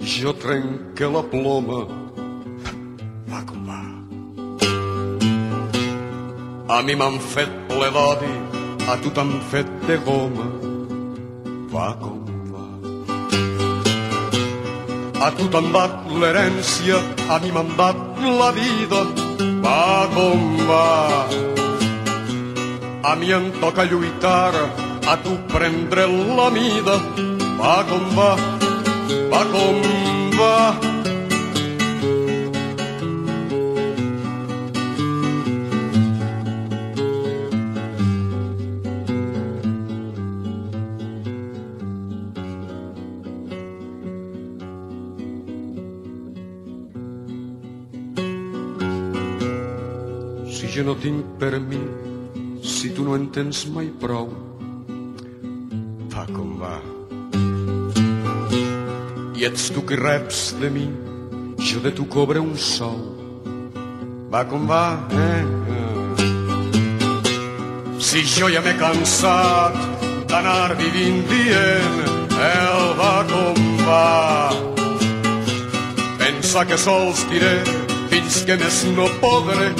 jo trenque la ploma. Va com va. A mi m'han fet ple d'odi, a tu t'han fet de goma. Va com. A tu t'han dat l'herència, a mi m'han dat la vida. Va com va. A mi em toca lluitar, a tu prendre la mida. Va com no tinc per mi, si tu no en tens mai prou, va com va. I ets tu qui reps de mi, jo de tu cobre un sou. Va com va, eh? Si jo ja m'he cansat d'anar vivint dient el va com va. Pensa que sols diré fins que més no podré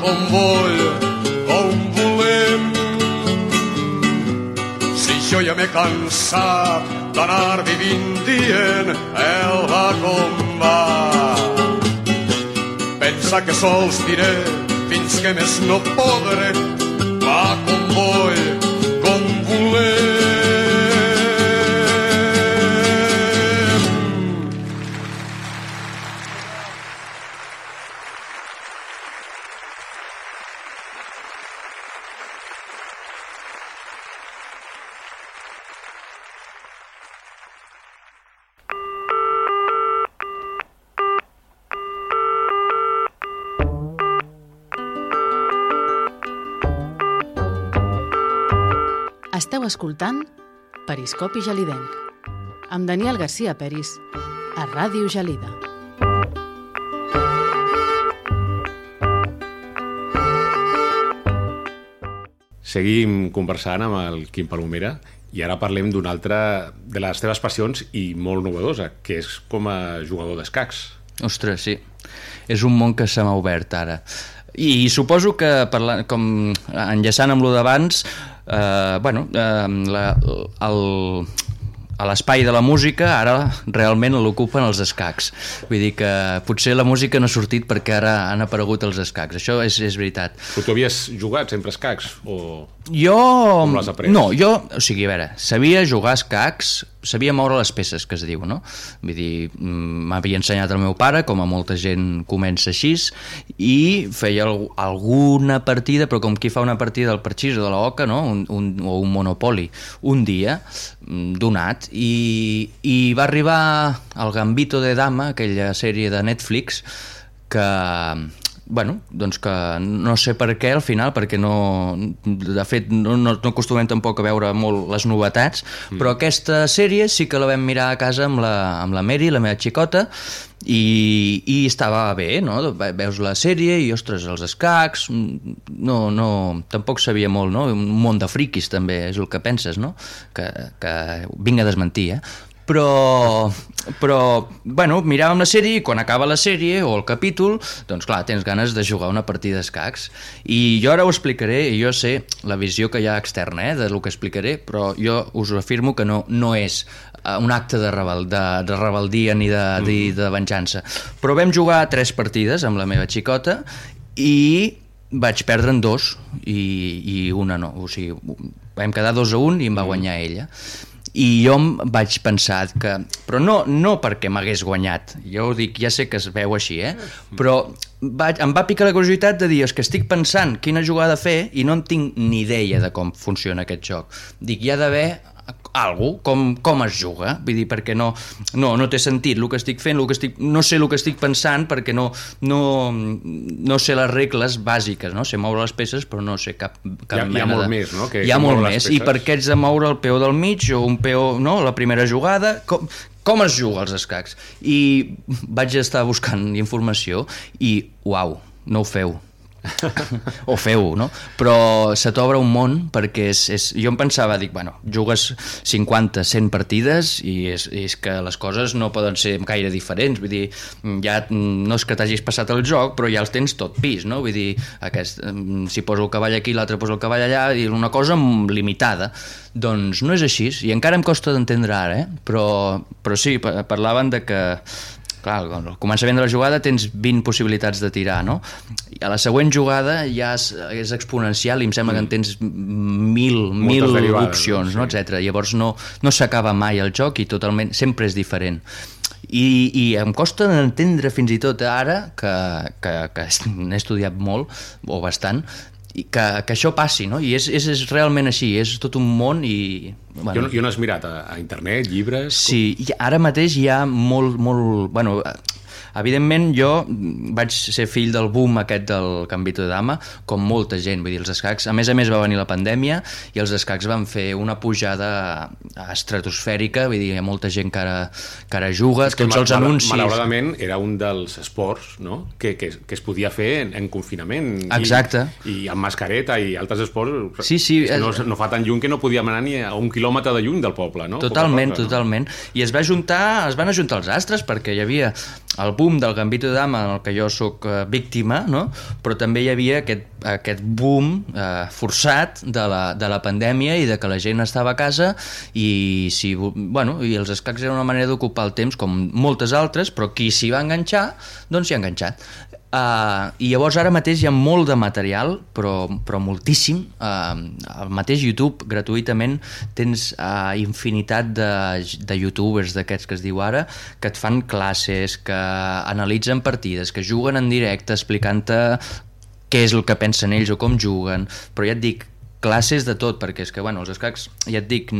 com vull, com volem. Si jo ja m'he cansat d'anar vivint dient el va com va. Pensa que sols diré fins que més no podré va com escoltant Periscopi Gelidenc amb Daniel Garcia Peris a Ràdio Gelida. Seguim conversant amb el Quim Palomera i ara parlem d'una altra de les teves passions i molt novedosa, que és com a jugador d'escacs. Ostres, sí. És un món que se m'ha obert ara. I suposo que, parlant, com enllaçant amb lo d'abans, eh, bueno, eh, la, el, a l'espai de la música ara realment l'ocupen els escacs. Vull dir que potser la música no ha sortit perquè ara han aparegut els escacs. Això és, és veritat. Però tu havies jugat sempre escacs? O... Jo... Com l'has après? No, jo, o sigui, a veure, sabia jugar a escacs, sabia moure les peces, que es diu, no? Vull dir, mm, m'havia ensenyat el meu pare, com a molta gent comença així, i feia al- alguna partida, però com qui fa una partida del parxís o de la oca, no? Un, un, o un monopoli, un dia, mm, donat, i, i va arribar el Gambito de Dama, aquella sèrie de Netflix, que bueno, doncs que no sé per què al final, perquè no, de fet no, no, no acostumem tampoc a veure molt les novetats, mm. però aquesta sèrie sí que la vam mirar a casa amb la, amb la Mary, la meva xicota, i, i estava bé, no? Ve- Veus la sèrie i, ostres, els escacs, no, no, tampoc sabia molt, no? Un món de friquis també és el que penses, no? Que, que vinc a desmentir, eh? Però, però bueno, miràvem la sèrie i quan acaba la sèrie o el capítol, doncs clar, tens ganes de jugar una partida d'escacs i jo ara ho explicaré i jo sé la visió que hi ha externa eh, de lo que explicaré, però jo us afirmo que no, no és eh, un acte de, rebel, de, de rebeldia ni de, de, de venjança. Però vam jugar tres partides amb la meva xicota i vaig perdre'n dos i, i una no. O sigui, vam quedar dos a un i em va guanyar ella i jo vaig pensar que... Però no, no perquè m'hagués guanyat, jo ho dic, ja sé que es veu així, eh? però vaig, em va picar la curiositat de dir, és que estic pensant quina jugada fer i no en tinc ni idea de com funciona aquest joc. Dic, hi ha d'haver algú, com, com es juga, vull dir, perquè no, no, no té sentit el que estic fent, el que estic, no sé el que estic pensant perquè no, no, no sé les regles bàsiques, no? sé moure les peces però no sé cap, cap Hi ha- hi ha mena molt de... més, no? Que- hi ha molt més, i per què ets de moure el peó del mig o un peó, no? la primera jugada, com, com es juga als escacs? I vaig estar buscant informació i, uau, no ho feu o feu, no? Però se t'obre un món perquè és, és... jo em pensava, dic, bueno, jugues 50, 100 partides i és, és que les coses no poden ser gaire diferents, vull dir, ja no és que t'hagis passat el joc, però ja els tens tot pis, no? Vull dir, aquest, mm, si poso el cavall aquí, l'altre posa el cavall allà, i una cosa limitada. Doncs no és així, i encara em costa d'entendre ara, eh? Però, però sí, pa- parlaven de que clar, al començament de la jugada tens 20 possibilitats de tirar, no? I a la següent jugada ja és, és exponencial i em sembla que en tens mil, mil derivades, opcions, no? no? Sí. etc. Llavors no, no s'acaba mai el joc i totalment, sempre és diferent. I, i em costa d'entendre fins i tot ara que, que, que n'he estudiat molt o bastant i que, que això passi, no? I és, és, és realment així, és tot un món i... Bueno. Jo, jo no has mirat a, a internet, llibres... Sí, i ara mateix hi ha molt, molt... Bueno, Evidentment, jo vaig ser fill del boom aquest del Gambito de Dama, com molta gent, vull dir, els escacs... A més a més va venir la pandèmia i els escacs van fer una pujada estratosfèrica, vull dir, hi ha molta gent que ara, que ara juga, És que, tots els mal- anuncis... Malauradament, era un dels esports no? que, que, que es podia fer en, en confinament. Exacte. I, I amb mascareta i altres esports. Sí, sí, És que no, eh, no fa tan lluny que no podíem anar ni a un quilòmetre de lluny del poble, no? Totalment, cosa, totalment. I es va juntar, es van ajuntar els astres perquè hi havia el boom del Gambito de Dama en el que jo sóc eh, víctima, no? però també hi havia aquest, aquest boom eh, forçat de la, de la pandèmia i de que la gent estava a casa i, si, bueno, i els escacs era una manera d'ocupar el temps com moltes altres, però qui s'hi va enganxar, doncs s'hi ha enganxat. Uh, I llavors ara mateix hi ha molt de material, però, però moltíssim. Uh, al mateix YouTube, gratuïtament, tens uh, infinitat de, de youtubers d'aquests que es diu ara, que et fan classes, que analitzen partides, que juguen en directe explicant-te què és el que pensen ells o com juguen, però ja et dic, classes de tot, perquè és que, bueno, els escacs, ja et dic,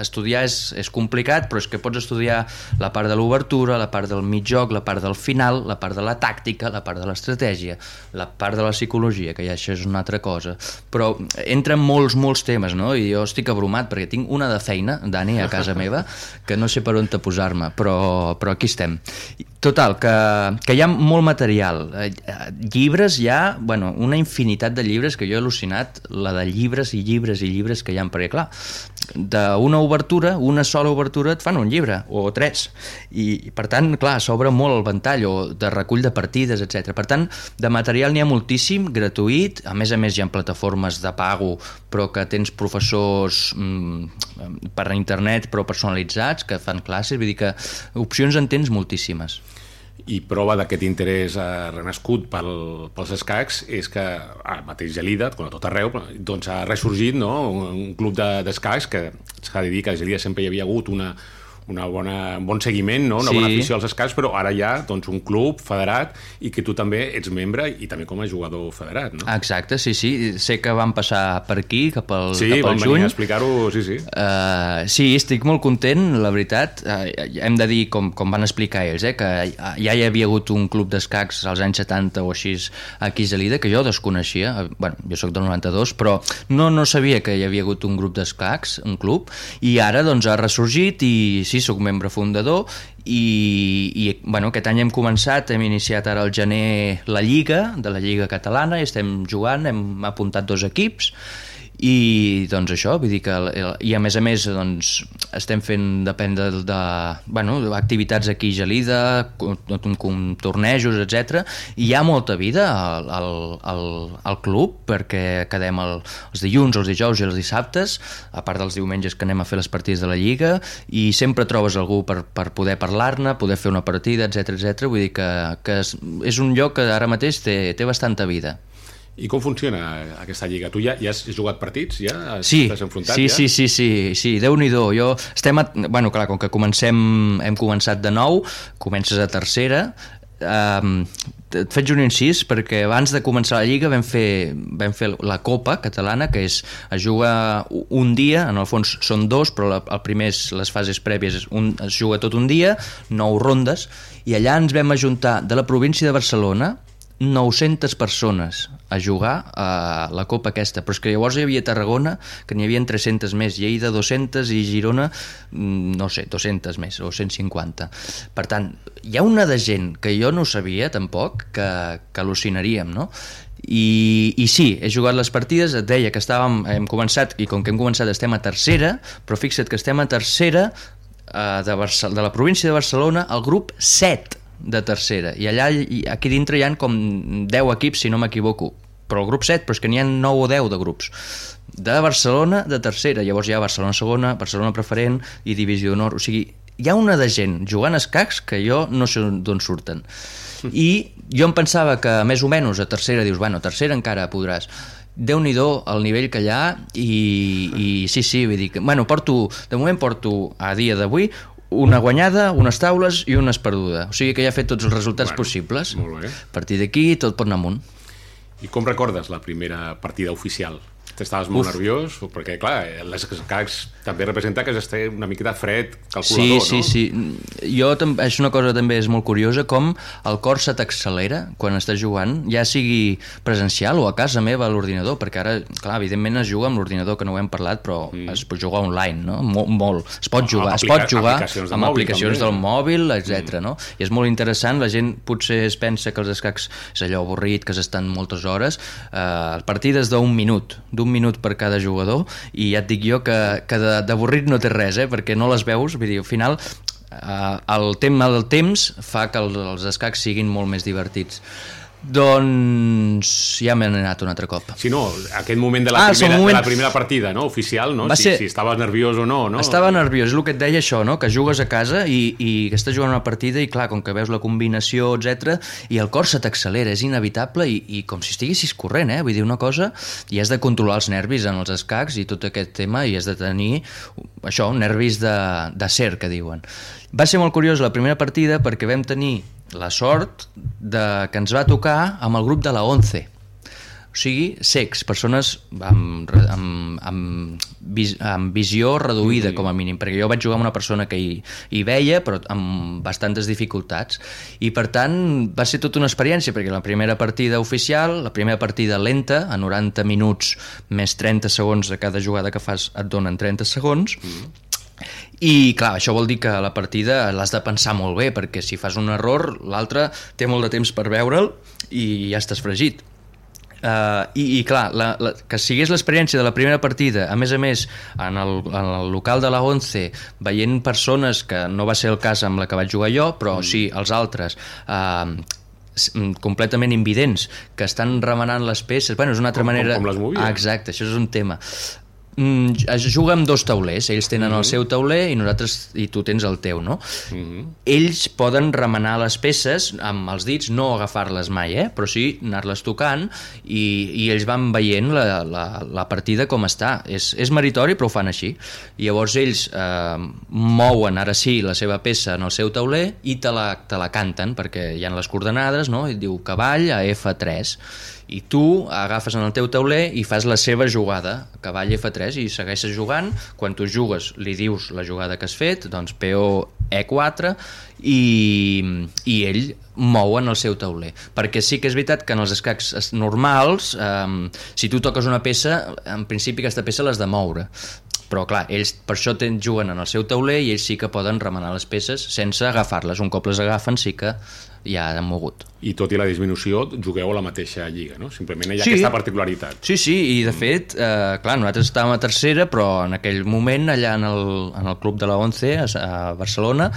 estudiar és, és complicat, però és que pots estudiar la part de l'obertura, la part del mig joc, la part del final, la part de la tàctica, la part de l'estratègia, la part de la psicologia, que ja això és una altra cosa. Però entren molts, molts temes, no? I jo estic abrumat, perquè tinc una de feina, Dani, a casa meva, que no sé per on te posar-me, però, però aquí estem. Total, que, que hi ha molt material. Eh, Llibres hi ha, bueno, una infinitat de llibres que jo he al·lucinat, la de llibres i llibres i llibres que hi ha, perquè clar, d'una obertura, una sola obertura et fan un llibre, o tres, i, per tant, clar, s'obre molt el ventall, o de recull de partides, etc. Per tant, de material n'hi ha moltíssim, gratuït, a més a més hi ha plataformes de pago, però que tens professors mm, per internet, però personalitzats, que fan classes, vull dir que opcions en tens moltíssimes. I prova d'aquest interès eh, renascut pel, pels escacs és que ara mateix Gelida, com a tot arreu, doncs ha ressorgit no? un, un club de- d'escacs que s'ha de dir que a Gelida sempre hi havia hagut una, una bona, un bon seguiment, no? una Sí. bona afició als escacs, però ara hi ha doncs, un club federat i que tu també ets membre i també com a jugador federat. No? Exacte, sí, sí. Sé que van passar per aquí, cap al, sí, cap al venir juny. a explicar-ho, sí, sí. Uh, sí, estic molt content, la veritat. Uh, hem de dir, com, com van explicar ells, eh, que ja hi havia hagut un club d'escacs als anys 70 o així aquí a Gelida, que jo desconeixia. Eh, bueno, jo sóc del 92, però no, no sabia que hi havia hagut un grup d'escacs, un club, i ara doncs ha ressorgit i sí, sóc membre fundador i, i bueno, aquest any hem començat, hem iniciat ara al gener la Lliga, de la Lliga Catalana, i estem jugant, hem apuntat dos equips, i doncs això, vull dir que i a més a més doncs, estem fent depèn de, de bueno, activitats aquí a Gelida tornejos, etc i hi ha molta vida al, al, al, al club perquè quedem el, els dilluns, els dijous i els dissabtes a part dels diumenges que anem a fer les partides de la Lliga i sempre trobes algú per, per poder parlar-ne, poder fer una partida, etc etc. vull dir que, que és un lloc que ara mateix té, té bastanta vida I com funciona aquesta lliga? Tu ja, ja has jugat partits? Ja has, Sí, enfrontat? sí, ja? sí, sí, sí, sí, Déu-n'hi-do. Jo estem a, bueno, clar, com que comencem, hem començat de nou, comences a tercera, um, et faig un incís perquè abans de començar la Lliga vam fer, vam fer la Copa catalana que és es juga un dia en el fons són dos però la, el primer és les fases prèvies un, es juga tot un dia, nou rondes i allà ens vam ajuntar de la província de Barcelona 900 persones a jugar a la Copa aquesta, però és que llavors hi havia Tarragona, que n'hi havia 300 més, Lleida 200 i Girona, mm, no sé, 200 més, o 150. Per tant, hi ha una de gent que jo no sabia tampoc, que, que al·lucinaríem, no? I, I sí, he jugat les partides, et deia que estàvem, hem començat, i com que hem començat estem a tercera, però fixa't que estem a tercera eh, de, Barcel de la província de Barcelona, el grup 7 de tercera, i allà i aquí dintre hi han com 10 equips, si no m'equivoco, però el grup 7, però és que n'hi ha 9 o 10 de grups. De Barcelona de tercera, llavors hi ha Barcelona segona, Barcelona preferent i divisió d'honor, o sigui, hi ha una de gent jugant escacs que jo no sé d'on surten. I jo em pensava que més o menys a tercera dius, bueno, a tercera encara podràs. Déu nhi el nivell que hi ha i, i sí, sí, vull dir que, bueno, porto, de moment porto a dia d'avui una guanyada, unes taules i una perduda. O sigui que ja he fet tots els resultats Bueno, possibles. molt bé. A partir d'aquí tot pot anar amunt. I com recordes la primera partida oficial? Estaves molt Uf. nerviós? Perquè, clar, les escacs també representa que has d'estar una miqueta fred Sí, calculador, sí, no? sí. Jo tam- és una cosa també és molt curiosa com el cor se t'accelera quan estàs jugant, ja sigui presencial o a casa meva a l'ordinador, perquè ara, clar, evidentment es juga amb l'ordinador, que no ho hem parlat, però mm. es pot jugar online, no? Molt, molt. Es pot jugar, es pot jugar aplicacions amb mòbil, aplicacions també. del mòbil, etc. no? I és molt interessant, la gent potser es pensa que els escacs és allò avorrit, que s'estan moltes hores, eh, partides d'un minut, d'un minut per cada jugador, i ja et dic jo que, que d'avorrit no té res, eh? perquè no les veus, vull dir, al final eh, el tema del temps fa que els, els escacs siguin molt més divertits. Doncs ja m'he anat un altre cop. Si no, aquest moment de la, Ah, primera, moment- de la primera partida, no? Oficial, no? Va si, ser- si estaves nerviós o no, no? Estava nerviós, és el que et deia això, no? que jugues a casa i, i que estàs jugant una partida i clar, com que veus la combinació, etc i el cor se t'accelera, és inevitable i, i com si estiguessis corrent, eh? vull dir una cosa i has de controlar els nervis en els escacs i tot aquest tema i has de tenir això, nervis de, de ser, que diuen. Va ser molt curiós la primera partida perquè vam tenir la sort de que ens va tocar amb el grup de la 11 o sigui, secs, persones amb, amb, amb, vis, amb visió reduïda, com a mínim, perquè jo vaig jugar amb una persona que hi, hi veia, però amb bastantes dificultats. I, per tant, va ser tota una experiència, perquè la primera partida oficial, la primera partida lenta, a 90 minuts més 30 segons de cada jugada que fas et donen 30 segons, i clar, això vol dir que la partida l'has de pensar molt bé, perquè si fas un error, l'altre té molt de temps per veure'l i ja estàs fregit. Uh, i, i clar, la, la, que sigués l'experiència de la primera partida, a més a més en el, en el local de la 11 veient persones, que no va ser el cas amb la que vaig jugar jo, però mm. sí els altres uh, completament invidents que estan remenant les peces bueno, és una altra Com- com- manera com les movia. ah, exacte, això és un tema Mm, es juga amb dos taulers, ells tenen mm -hmm. el seu tauler i nosaltres i tu tens el teu, no? Mm -hmm. Ells poden remenar les peces amb els dits, no agafar-les mai, eh? però sí anar-les tocant i, i ells van veient la, la, la partida com està. És, és meritori, però ho fan així. I llavors ells eh, mouen ara sí la seva peça en el seu tauler i te la, te la canten, perquè hi ha les coordenades, no? I diu cavall a F3 i tu agafes en el teu tauler i fas la seva jugada, cavall F3 i segueixes jugant, quan tu jugues li dius la jugada que has fet, doncs PO E4 i, i ell mou en el seu tauler. Perquè sí que és veritat que en els escacs es- normals eh, si tu toques una peça en principi aquesta peça l'has de moure. Però clar, ells per això ten, juguen en el seu tauler i ells sí que poden remenar les peces sense agafar-les, un cop les agafen sí que ja han mogut I tot i la disminució, jugueu a la mateixa lliga, no? Simplement hi ha Sí. aquesta particularitat. Sí, sí, i de fet, eh, clar, nosaltres estàvem a tercera, però en aquell moment, allà en el, en el club de la 11, a, a Barcelona,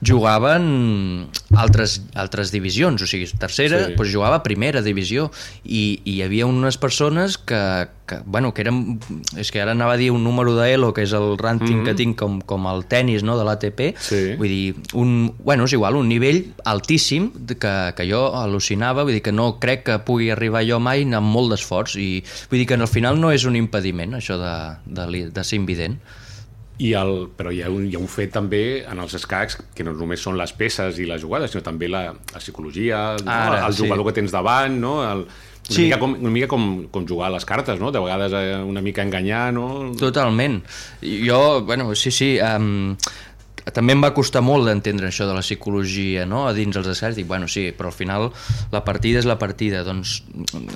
jugaven altres, altres divisions, o sigui, tercera, Sí. doncs jugava primera divisió, i, i hi havia unes persones que, que, bueno, que eren, és que ara anava a dir un número d'ELO, que és el rànquing mm -hmm. que tinc com, com el tennis no, de l'ATP, Sí. vull dir, un, bueno, és igual, un nivell altíssim que, que jo al·lucinava, vull dir que no crec que pugui arribar jo mai amb molt d'esforç i vull dir que al final no és un impediment això de, de, de ser invident. I el, però hi ha, un, hi ha un fet també en els escacs que no només són les peces i les jugades, sinó també la, la psicologia, no? Ara, el sí. jugador que tens davant, no? el, una, Sí. mica com, una mica com, com jugar a les cartes, no? De vegades eh, una mica enganyar, no? Totalment. Jo, bueno, sí, sí, um, també em va costar molt d'entendre això de la psicologia, no?, a dins els escacs, dic, bueno, sí, però al final la partida és la partida, doncs,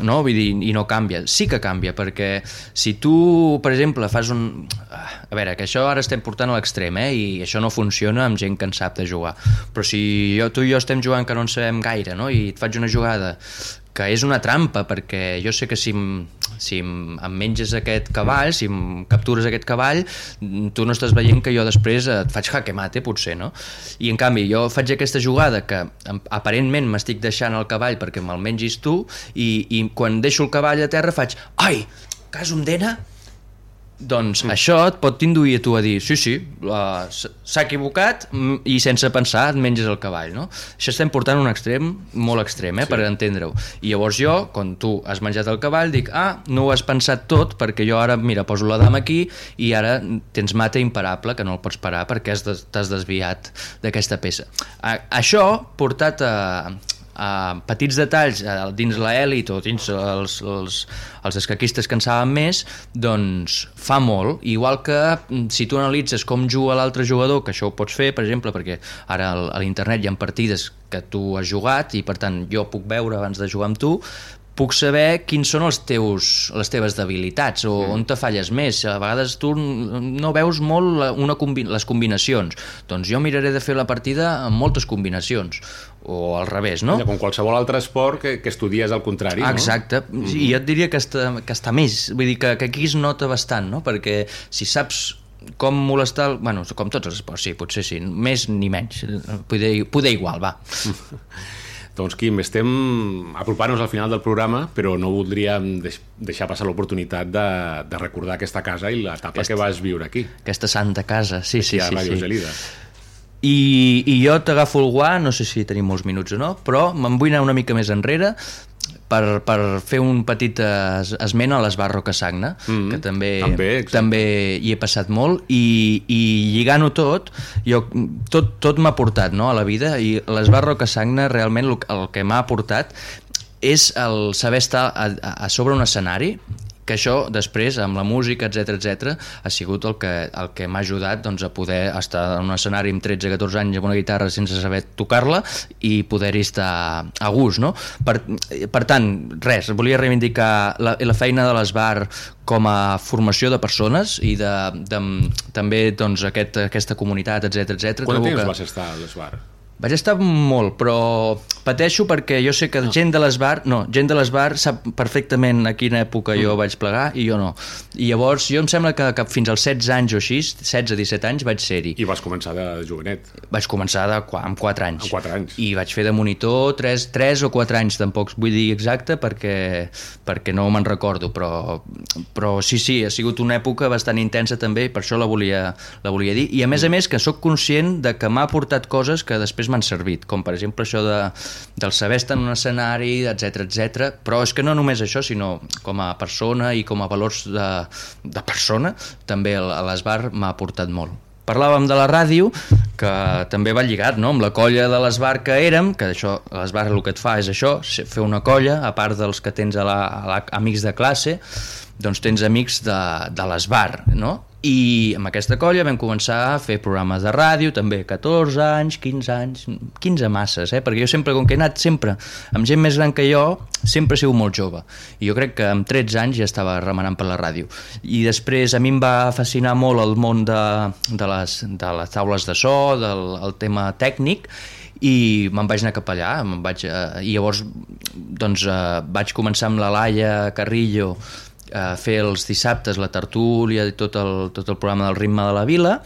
no, vull dir, i no canvia. Sí que canvia, perquè si tu, per exemple, fas un... A veure, que això ara estem portant a l'extrem, eh?, i això no funciona amb gent que en sap de jugar, però si jo, tu i jo estem jugant que no en sabem gaire, no?, i et faig una jugada que és una trampa, perquè jo sé que si, si em, menges aquest cavall, si em captures aquest cavall, mm, tu no estàs veient que jo després et faig jaque mate, potser, no? I en canvi, jo faig aquesta jugada que aparentment m'estic deixant el cavall perquè me'l mengis tu, i, i quan deixo el cavall a terra faig ai, cas un dena? Doncs mm. això et pot induir a tu a dir sí, sí, s- s'ha equivocat mm, i sense pensar et menges el cavall, no? Això estem portant un extrem molt extrem, eh, sí. per entendre-ho. I llavors jo, quan tu has menjat el cavall, dic, ah, no ho has pensat tot perquè jo ara, mira, poso la dama aquí i ara tens mate imparable que no el pots parar perquè t'has desviat d'aquesta peça. A, això portat a uh, petits detalls uh, dins l'elit o dins els, els, els escaquistes que en saben més, doncs fa molt. Igual que mm, si tu analitzes com juga l'altre jugador, que això ho pots fer, per exemple, perquè ara a l'internet hi ha partides que tu has jugat i per tant jo puc veure abans de jugar amb tu, puc saber quins són els teus, les teves debilitats o mm. on te falles més. A vegades tu no veus molt una combi les combinacions. Doncs jo miraré de fer la partida amb moltes combinacions o al revés, no? Com qualsevol altre esport que, que estudies al contrari, no? Exacte, mm. i jo et diria que està, que està més, vull dir que, que aquí es nota bastant, no? Perquè si saps com molestar... Bueno, com tots els esports, sí, potser sí, més ni menys, poder, poder igual, va. Doncs Quim, estem apropant-nos al final del programa, però no voldríem deix deixar passar l'oportunitat de, de recordar aquesta casa i l'etapa aquesta, que vas viure aquí. Aquesta santa casa, sí, aquí sí, sí. sí, sí. Gelida. I, I jo t'agafo el guà, no sé si tenim molts minuts o no, però me'n vull anar una mica més enrere per, per fer un petit es, esment a l'Esbar Rocasagna, mm -hmm. que també, també, també hi he passat molt, i, i lligant-ho tot, jo, tot, tot m'ha portat no, a la vida, i l'Esbar Rocasagna realment el, el que m'ha aportat és el saber estar a, a sobre un escenari que això després amb la música, etc etc ha sigut el que, el que m'ha ajudat doncs, a poder estar en un escenari amb 13-14 anys amb una guitarra sense saber tocar-la i poder-hi estar a gust no? per, per tant, res, volia reivindicar la, la feina de l'Esbar com a formació de persones i de, de, també doncs, aquest, aquesta comunitat, etc etc. Quant temps que... vas estar a l'Esbar? Vaig estar molt, però pateixo perquè jo sé que no. gent de l'esbar, no, gent de l'esbar sap perfectament a quina època jo mm. vaig plegar i jo no. I llavors jo em sembla que, que fins als 16 anys o així, 16-17 anys vaig ser-hi. I vas començar de jovenet? Vaig començar de, amb 4 anys. Amb 4 anys. I vaig fer de monitor 3, 3 o 4 anys, tampoc vull dir exacte perquè, perquè no me'n recordo, però, però sí, sí, ha sigut una època bastant intensa també, per això la volia, la volia dir. I a més a mm. més que sóc conscient de que m'ha aportat coses que després m'han servit, com per exemple això de del saber estar en un escenari, etc etc. però és que no només això, sinó com a persona i com a valors de, de persona, també l'esbar m'ha aportat molt. Parlàvem de la ràdio, que també va lligat no? amb la colla de l'esbar que érem, que això l'esbar el que et fa és això, fer una colla, a part dels que tens a la, a la, amics de classe, doncs tens amics de, de l'esbar, no? i amb aquesta colla vam començar a fer programes de ràdio, també 14 anys, 15 anys, 15 masses, eh? perquè jo sempre, com que he anat sempre amb gent més gran que jo, sempre he sigut molt jove. I jo crec que amb 13 anys ja estava remenant per la ràdio. I després a mi em va fascinar molt el món de, de, les, de les taules de so, del el tema tècnic, i me'n vaig anar cap allà, me'n vaig, eh, i llavors doncs, eh, vaig començar amb la Laia Carrillo, a fer els dissabtes la tertúlia i tot el, tot el programa del ritme de la vila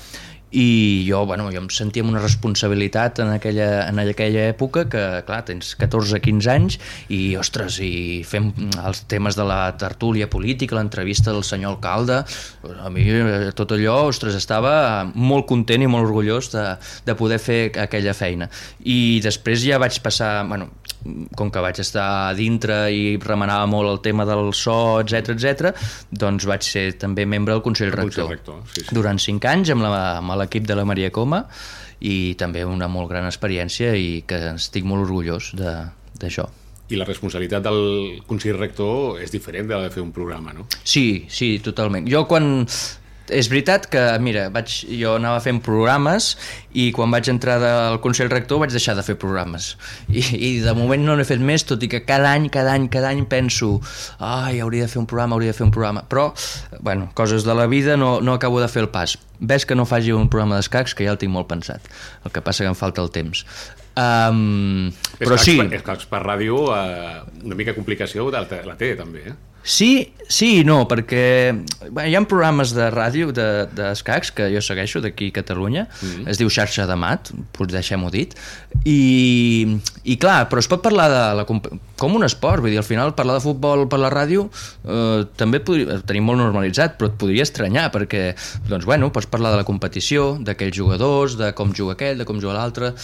i jo, bueno, jo em sentia amb una responsabilitat en aquella, en aquella època que, clar, tens 14-15 anys i, ostres, i fem els temes de la tertúlia política, l'entrevista del senyor alcalde, a mi eh, tot allò, ostres, estava molt content i molt orgullós de, de poder fer aquella feina. I després ja vaig passar, bueno, com que vaig estar a dintre i remenava molt el tema del so, etc etc, doncs vaig ser també membre del Consell Rector, rector sí, sí. durant 5 anys amb l'equip de la Maria Coma i també una molt gran experiència i que estic molt orgullós d'això. I la responsabilitat del Consell Rector és diferent de la de fer un programa, no? Sí, sí, totalment. Jo quan és veritat que, mira, vaig, jo anava fent programes i quan vaig entrar al Consell Rector vaig deixar de fer programes. I, i de moment no n'he fet més, tot i que cada any, cada any, cada any penso ai, hauria de fer un programa, hauria de fer un programa. Però, bueno, coses de la vida no, no acabo de fer el pas. Ves que no faci un programa d'escacs, que ja el tinc molt pensat. El que passa que em falta el temps. Um, però sí... Escacs per ràdio, uh, una mica complicació la té, també, eh? Sí, sí i no, perquè bé, hi ha programes de ràdio d'escacs de, que jo segueixo d'aquí a Catalunya, mm -hmm. es diu Xarxa de Mat, doncs deixem-ho dit, i, i clar, però es pot parlar de la, com un esport, vull dir, al final parlar de futbol per la ràdio eh, també podria, tenim molt normalitzat, però et podria estranyar, perquè, doncs bueno, pots parlar de la competició, d'aquells jugadors, de com juga aquell, de com juga l'altre,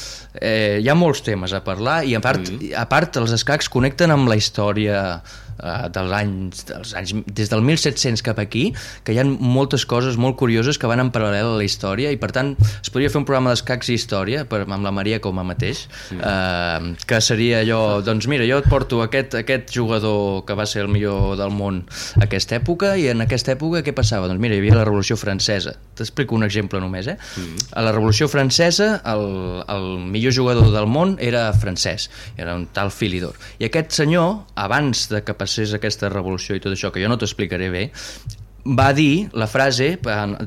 eh, hi ha molts temes a parlar, i a part, mm -hmm. a part els escacs connecten amb la història eh, de l'any anys, dels anys, des del 1700 cap aquí, que hi ha moltes coses molt curioses que van en paral·lel a la història i per tant es podria fer un programa d'escacs i història per, amb la Maria com a mateix, sí. eh, que seria allò, doncs mira, jo et porto aquest, aquest jugador que va ser el millor del món a aquesta època i en aquesta època què passava? Doncs mira, hi havia la Revolució Francesa. T'explico un exemple només, eh? Mm. A la Revolució Francesa el, el millor jugador del món era francès, era un tal Filidor. I aquest senyor, abans de que passés aquesta revolució i tot això, que jo no t'explicaré bé, va dir la frase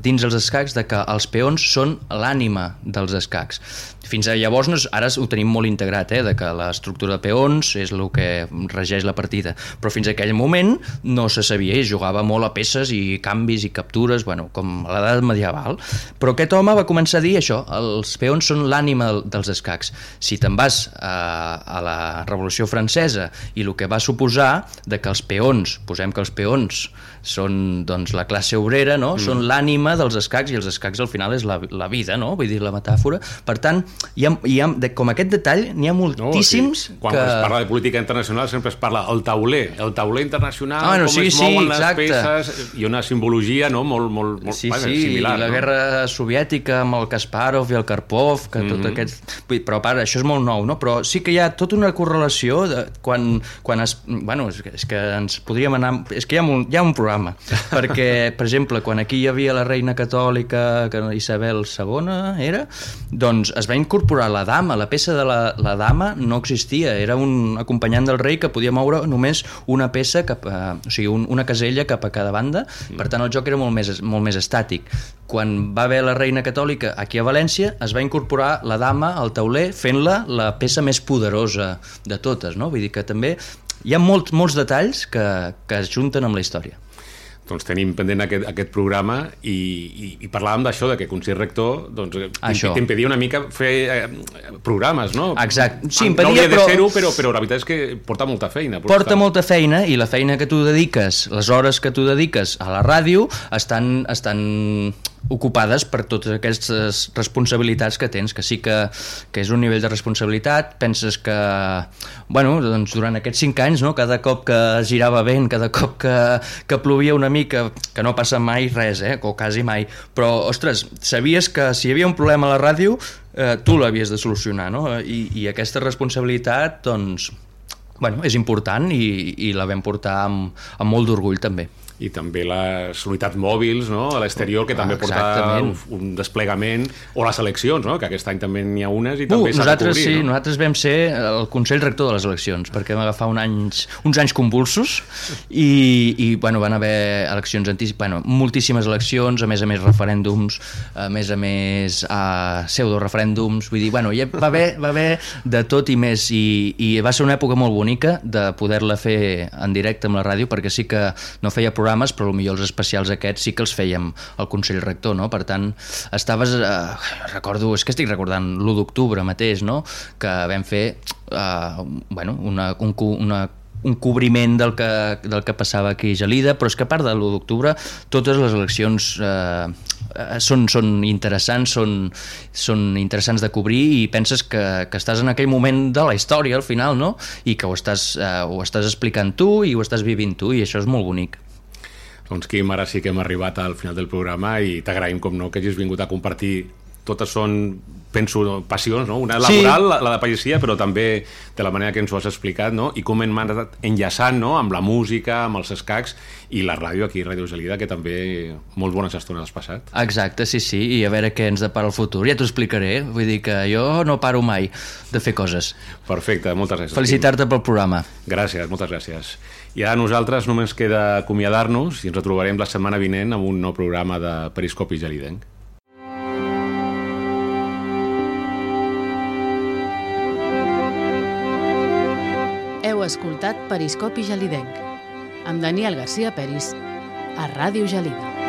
dins els escacs de que els peons són l'ànima dels escacs. Fins a llavors no, ara ho tenim molt integrat, eh, de que l'estructura de peons és el que regeix la partida, però fins a aquell moment no se sabia, i jugava molt a peces i canvis i captures, bueno, com a l'edat medieval. Però aquest home va començar a dir això, els peons són l'ànima dels escacs. Si te'n vas a, a la Revolució Francesa i el que va suposar de que els peons, posem que els peons són doncs, la classe obrera, no? Mm. són l'ànima dels escacs i els escacs al final és la, la vida, no? vull dir, la metàfora. Per tant, hi ha, hi ha, de, com aquest detall, n'hi ha moltíssims no, sí. Quan que... es parla de política internacional sempre es parla el tauler, el tauler internacional, ah, bueno, com sí, es mouen sí, les exacte. peces, i una simbologia no? molt, molt, molt sí, vaja, sí, similar. la no? guerra soviètica amb el Kasparov i el Karpov, que mm -hmm. tot Mhm. aquest... Vull dir, Però, part, això és molt nou, no? Però sí que hi ha tota una correlació de quan, quan es... Bueno, és que, és que ens podríem anar... És que hi ha un, hi ha un programa, perquè, per exemple, quan aquí hi havia la reina catòlica, que Isabel II era, doncs es va incorporar la dama, la peça de la, la dama no existia, era un acompanyant del rei que podia moure només una peça, cap a, o sigui, un, una casella cap a cada banda, per tant el joc era molt més, molt més estàtic. Quan va haver la reina catòlica aquí a València, es va incorporar la dama al tauler fent-la la peça més poderosa de totes, no? Vull dir que també hi ha molts, molts detalls que, que es junten amb la història doncs tenim pendent aquest, aquest programa i, i, i parlàvem d'això, de que Consell Rector doncs, Això. t'impedia una mica fer eh, programes, no? Exacte. Sí, no impedia, hauria de però- fer-ho, però, però la veritat és que porta molta feina. porta molta feina i la feina que tu dediques, les hores que tu dediques a la ràdio estan, estan ocupades per totes aquestes responsabilitats que tens, que sí que, que és un nivell de responsabilitat, penses que bueno, doncs durant aquests cinc anys, no, cada cop que girava vent, cada cop que, que plovia una mica, que no passa mai res, eh, o quasi mai, però, ostres, sabies que si hi havia un problema a la ràdio, eh, tu l'havies de solucionar, no? I, i aquesta responsabilitat, doncs, bueno, és important i, i la vam portar amb, amb molt d'orgull també. I també les unitats mòbils no? a l'exterior, que també porta un, un desplegament, o les eleccions, no? que aquest any també n'hi ha unes i Uh, també s'ha de cobrir. sí, no? nosaltres vam ser el Consell Rector de les eleccions, perquè vam agafar un anys, uns anys convulsos i, i bueno, van haver eleccions anticipades, bueno, moltíssimes eleccions, a més a més referèndums, a més a més a pseudo-referèndums, vull dir, bueno, ja va haver, va haver de tot i més, i, i va ser una època molt bonica de poder-la fer en directe amb la ràdio, perquè sí que no feia programes, però millor els especials aquests sí que els fèiem al Consell Rector, no? Per tant, estaves... Eh, recordo, és que estic recordant l'1 d'octubre mateix, no? Que vam fer eh, bueno, una, un, una un cobriment del que, del que passava aquí a Gelida, però és que a part de l'1 d'octubre totes les eleccions eh, eh, són, són interessants, són, són interessants de cobrir i penses que, que estàs en aquell moment de la història al final, no? I que ho estàs, eh, ho estàs explicant tu i ho estàs vivint tu i això és molt bonic. Doncs Quim, ara sí que hem arribat al final del programa i t'agraïm, com no, que hagis vingut a compartir totes són, penso, passions, no? Una Sí. laboral, la, la de pagesia, però també de la manera que ens ho has explicat, no? I com hem anat enllaçant, no?, amb la música, amb els escacs i la ràdio aquí, Ràdio Gelida, que també molt bones estones has passat. Exacte, sí, sí, i a veure què ens depara el futur. Ja t'ho explicaré, vull dir que jo no paro mai de fer coses. Perfecte, moltes gràcies. Felicitar-te pel programa. Gràcies, moltes gràcies. I ara nosaltres només queda acomiadar-nos i ens retrobarem la setmana vinent amb un nou programa de Periscopi Gelidenc. Heu escoltat Periscopi Gelidenc amb Daniel Garcia Peris a Ràdio Gelida.